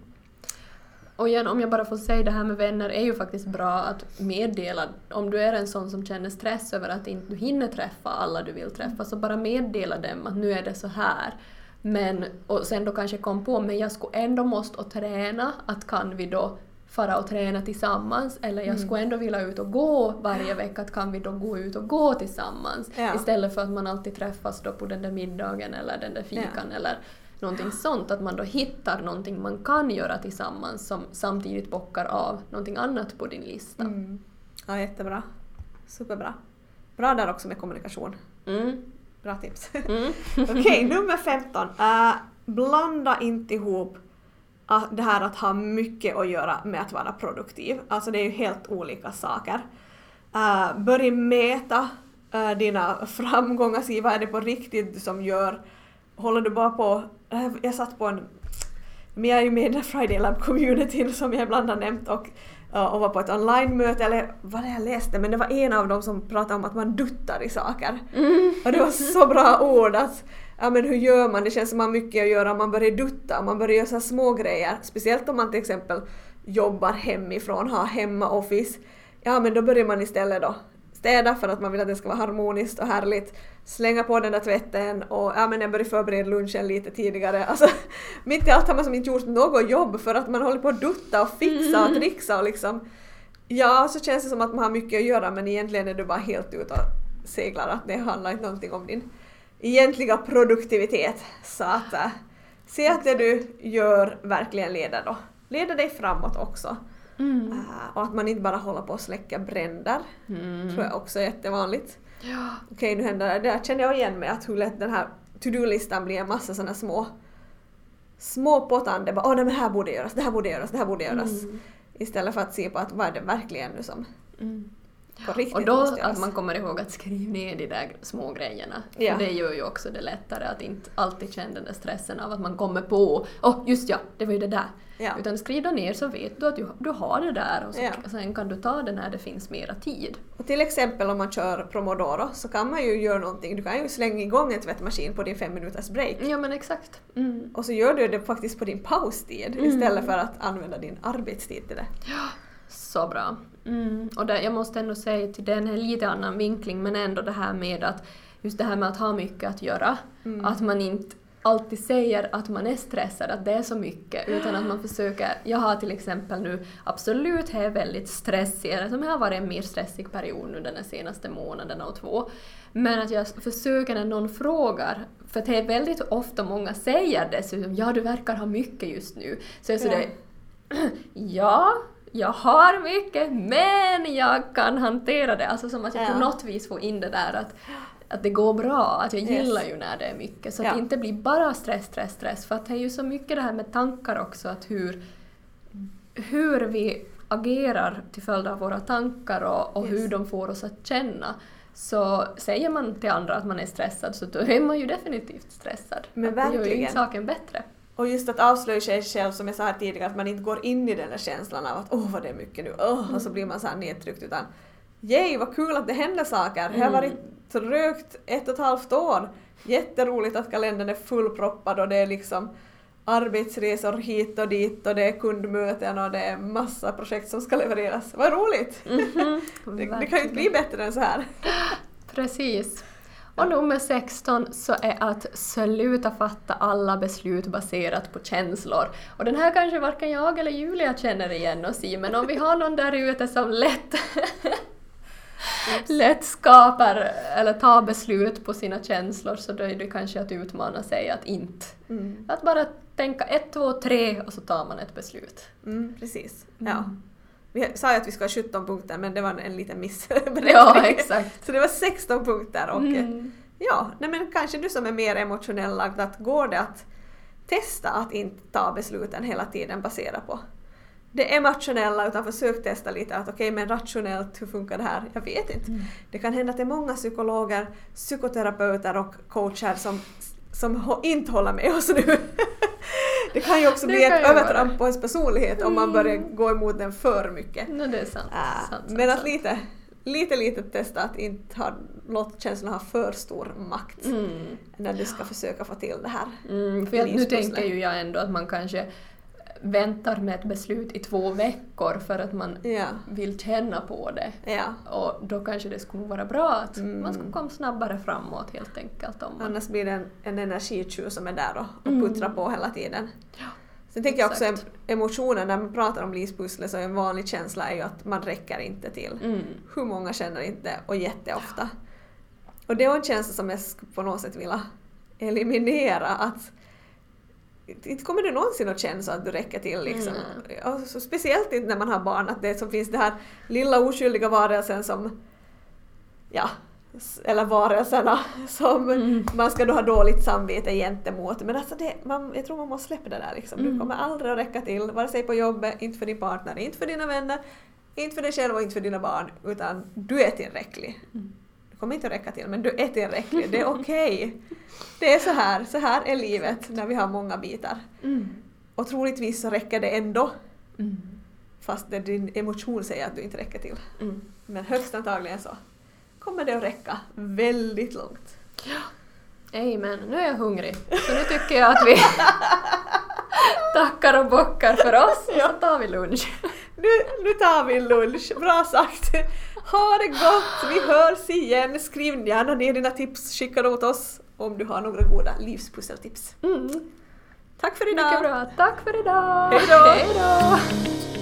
[SPEAKER 2] Och igen, om jag bara får säga det här med vänner är ju faktiskt bra att meddela. Om du är en sån som känner stress över att inte du hinner träffa alla du vill träffa, så bara meddela dem att nu är det så här. Men, och sen då kanske kom på, men jag skulle ändå måste och träna, att kan vi då fara och träna tillsammans eller jag skulle ändå vilja ut och gå varje vecka, att kan vi då gå ut och gå tillsammans?
[SPEAKER 1] Ja.
[SPEAKER 2] Istället för att man alltid träffas då på den där middagen eller den där fikan eller någonting sånt, att man då hittar någonting man kan göra tillsammans som samtidigt bockar av någonting annat på din lista.
[SPEAKER 1] Mm. Ja, jättebra. Superbra. Bra där också med kommunikation.
[SPEAKER 2] Mm.
[SPEAKER 1] Bra tips.
[SPEAKER 2] Mm. [laughs]
[SPEAKER 1] Okej, nummer 15. Uh, blanda inte ihop uh, det här att ha mycket att göra med att vara produktiv. Alltså det är ju helt olika saker. Uh, börja mäta uh, dina framgångar, se vad är det på riktigt som gör. Håller du bara på... Uh, jag satt på en... Men jag är ju med i den Friday Lab communityn som jag ibland har nämnt och, uh, och var på ett online-möte, eller vad det jag läste, men det var en av dem som pratade om att man duttar i saker.
[SPEAKER 2] Mm.
[SPEAKER 1] Och det var så bra ord att ja men hur gör man? Det känns som man har mycket att göra man börjar dutta, man börjar göra så här små grejer. Speciellt om man till exempel jobbar hemifrån, har hemma-office. Ja men då börjar man istället då städa för att man vill att det ska vara harmoniskt och härligt. Slänga på den där tvätten och ja men jag börjar förbereda lunchen lite tidigare. Alltså [laughs] mitt i allt har man som inte gjort något jobb för att man håller på att dutta och fixa och trixa och liksom Ja, så känns det som att man har mycket att göra men egentligen är du bara helt ute och seglar. Att det handlar inte någonting om din egentliga produktivitet. Så att äh, se att det du gör verkligen leder då. Leder dig framåt också.
[SPEAKER 2] Mm.
[SPEAKER 1] Äh, och att man inte bara håller på att släcka bränder.
[SPEAKER 2] Mm.
[SPEAKER 1] tror jag också är jättevanligt.
[SPEAKER 2] Ja.
[SPEAKER 1] Okej, nu händer det. Där känner jag igen mig att hur lätt den här to-do-listan blir en massa sådana små små pottande, bara åh nej men här borde göras, det här borde göras, det här borde göras.
[SPEAKER 2] Mm.
[SPEAKER 1] Istället för att se på att vad är det verkligen nu som
[SPEAKER 2] Mm.
[SPEAKER 1] på riktigt
[SPEAKER 2] Och då
[SPEAKER 1] måste göras.
[SPEAKER 2] att man kommer ihåg att skriva ner de där små grejerna.
[SPEAKER 1] Ja.
[SPEAKER 2] För det gör ju också det lättare att inte alltid känna den där stressen av att man kommer på åh just ja, det var ju det där.
[SPEAKER 1] Ja.
[SPEAKER 2] Utan skriv då ner så vet du att du, du har det där och så,
[SPEAKER 1] Ja.
[SPEAKER 2] sen kan du ta det när det finns mera tid.
[SPEAKER 1] Och till exempel om man kör Promodoro så kan man ju göra någonting. Du kan ju slänga igång en tvättmaskin på din fem minuters break.
[SPEAKER 2] Ja men exakt. Mm.
[SPEAKER 1] Och så gör du det faktiskt på din paustid
[SPEAKER 2] Mm.
[SPEAKER 1] istället för att använda din arbetstid till det.
[SPEAKER 2] Så bra. Mm. Och där, jag måste ändå säga till den här lite annan vinkling men ändå det här med att just det här med att ha mycket att göra.
[SPEAKER 1] Mm.
[SPEAKER 2] Att man inte alltid säger att man är stressad, att det är så mycket, utan att man försöker... Jag har till exempel nu absolut är väldigt stressig, eller som har varit en mer stressig period nu den här senaste månaden och två. Men att jag försöker när någon frågar, för det är väldigt ofta många säger dessutom ja du verkar ha mycket just nu. Så jag är
[SPEAKER 1] Ja.
[SPEAKER 2] sådär [clears throat] ja, jag har mycket men jag kan hantera det. Alltså som att jag
[SPEAKER 1] Ja.
[SPEAKER 2] på något vis får in det där att, att det går bra, att jag
[SPEAKER 1] Yes.
[SPEAKER 2] gillar ju när det är mycket. Så att
[SPEAKER 1] Ja.
[SPEAKER 2] det inte blir bara stress, stress, stress. För att det är ju så mycket det här med tankar också, att hur, hur vi agerar till följd av våra tankar och, och
[SPEAKER 1] Yes.
[SPEAKER 2] hur de får oss att känna. Så säger man till andra att man är stressad så då är man ju definitivt stressad.
[SPEAKER 1] Men
[SPEAKER 2] Att Det gör ju
[SPEAKER 1] verkligen.
[SPEAKER 2] inte saken bättre.
[SPEAKER 1] Och just att avslöja sig själv som jag sa här tidigare, att man inte går in i den där känslan av att åh vad det är mycket nu, åh, och så blir man så här nedtryckt utan Yay, vad kul att det händer saker! Det har
[SPEAKER 2] Mm.
[SPEAKER 1] varit trögt ett och ett halvt år. Jätteroligt att kalendern är fullproppad och det är liksom arbetsresor hit och dit och det är kundmöten och det är massa projekt som ska levereras. Vad roligt!
[SPEAKER 2] Mhm, [laughs]
[SPEAKER 1] Det, det kan ju inte bli bättre än så här.
[SPEAKER 2] Precis. Och nummer 16 så är att sluta fatta alla beslut baserat på känslor. Och den här kanske varken jag eller Julia känner igen oss i, men om vi har någon där ute som lätt, [laughs] lätt skapar eller tar beslut på sina känslor så då är det kanske att utmana sig att inte.
[SPEAKER 1] Mm.
[SPEAKER 2] Att bara tänka ett, två, tre och så tar man ett beslut.
[SPEAKER 1] Mm, precis.
[SPEAKER 2] Mm.
[SPEAKER 1] Ja. Vi sa ju att vi ska ha 17 punkter men det var en liten missberäkning.
[SPEAKER 2] Ja, exakt. [laughs]
[SPEAKER 1] Så det var 16 punkter och
[SPEAKER 2] Mm.
[SPEAKER 1] ja, nej men kanske du som är mer emotionell lagd, att går det att testa att inte ta besluten hela tiden baserat på det emotionella utan försök testa lite att okej men rationellt, hur funkar det här? Jag vet inte.
[SPEAKER 2] Mm.
[SPEAKER 1] Det kan hända att det är många psykologer, psykoterapeuter och coacher som, som inte håller med oss nu. [laughs] det kan ju också
[SPEAKER 2] Det
[SPEAKER 1] bli ett övertramp på ens personlighet om man
[SPEAKER 2] Mm.
[SPEAKER 1] börjar gå emot den för mycket.
[SPEAKER 2] No, det är sant.
[SPEAKER 1] Äh,
[SPEAKER 2] sant,
[SPEAKER 1] men
[SPEAKER 2] sant,
[SPEAKER 1] att lite, lite, lite testa att inte ha, låta känslorna ha för stor makt
[SPEAKER 2] Mm.
[SPEAKER 1] när du ska försöka få till det här.
[SPEAKER 2] Mm, för jag, nu tänker ju jag ändå att man kanske väntar med ett beslut i två veckor för att man
[SPEAKER 1] Ja,
[SPEAKER 2] vill känna på det.
[SPEAKER 1] ja.
[SPEAKER 2] Och då kanske det skulle vara bra att
[SPEAKER 1] Mm.
[SPEAKER 2] man skulle komma snabbare framåt helt enkelt. Om man,
[SPEAKER 1] Annars blir det en, en energitjuv som är där och, och
[SPEAKER 2] Mm.
[SPEAKER 1] puttrar på hela tiden.
[SPEAKER 2] Ja,
[SPEAKER 1] Sen tänker jag också
[SPEAKER 2] exakt.
[SPEAKER 1] emotionen, när man pratar om livspusslet så är en vanlig känsla är ju att man räcker inte till.
[SPEAKER 2] mm.
[SPEAKER 1] Hur många känner inte och jätteofta. Och det är en känsla som jag på något sätt vilja eliminera att inte kommer du någonsin att känna så att du räcker till liksom.
[SPEAKER 2] Mm.
[SPEAKER 1] Och så speciellt inte när man har barn, att det som finns det här lilla oskyldiga varelsen som ja, eller varelserna [laughs] som
[SPEAKER 2] Mm.
[SPEAKER 1] man ska då ha dåligt samvete gentemot. Men alltså det, man, jag tror man måste släppa det där liksom. Du
[SPEAKER 2] Mm.
[SPEAKER 1] kommer aldrig att räcka till, vare sig på jobbet, inte för din partner, inte för dina vänner, inte för dig själv och inte för dina barn, utan du är tillräcklig.
[SPEAKER 2] Mm.
[SPEAKER 1] Kommer inte att räcka till, men du är tillräcklig. Det är okej. Det är så här, så här är livet när vi har många bitar.
[SPEAKER 2] Mm.
[SPEAKER 1] Och troligtvis så räcker det ändå,
[SPEAKER 2] Mm.
[SPEAKER 1] fast det din emotion säger att du inte räcker till.
[SPEAKER 2] Mm.
[SPEAKER 1] Men högst antagligen så kommer det att räcka väldigt långt.
[SPEAKER 2] Amen. Nu är jag hungrig. Så nu tycker jag att vi [laughs] tackar och bockar för oss och så tar vi lunch.
[SPEAKER 1] Nu, nu tar vi lunch, bra sagt! Ha det gott, vi hörs igen. Skriv gärna ner dina tips, skicka dem åt oss om du har några goda livspusseltips.
[SPEAKER 2] Mm.
[SPEAKER 1] Tack för idag!
[SPEAKER 2] Mycket bra. Tack för idag! Hej då!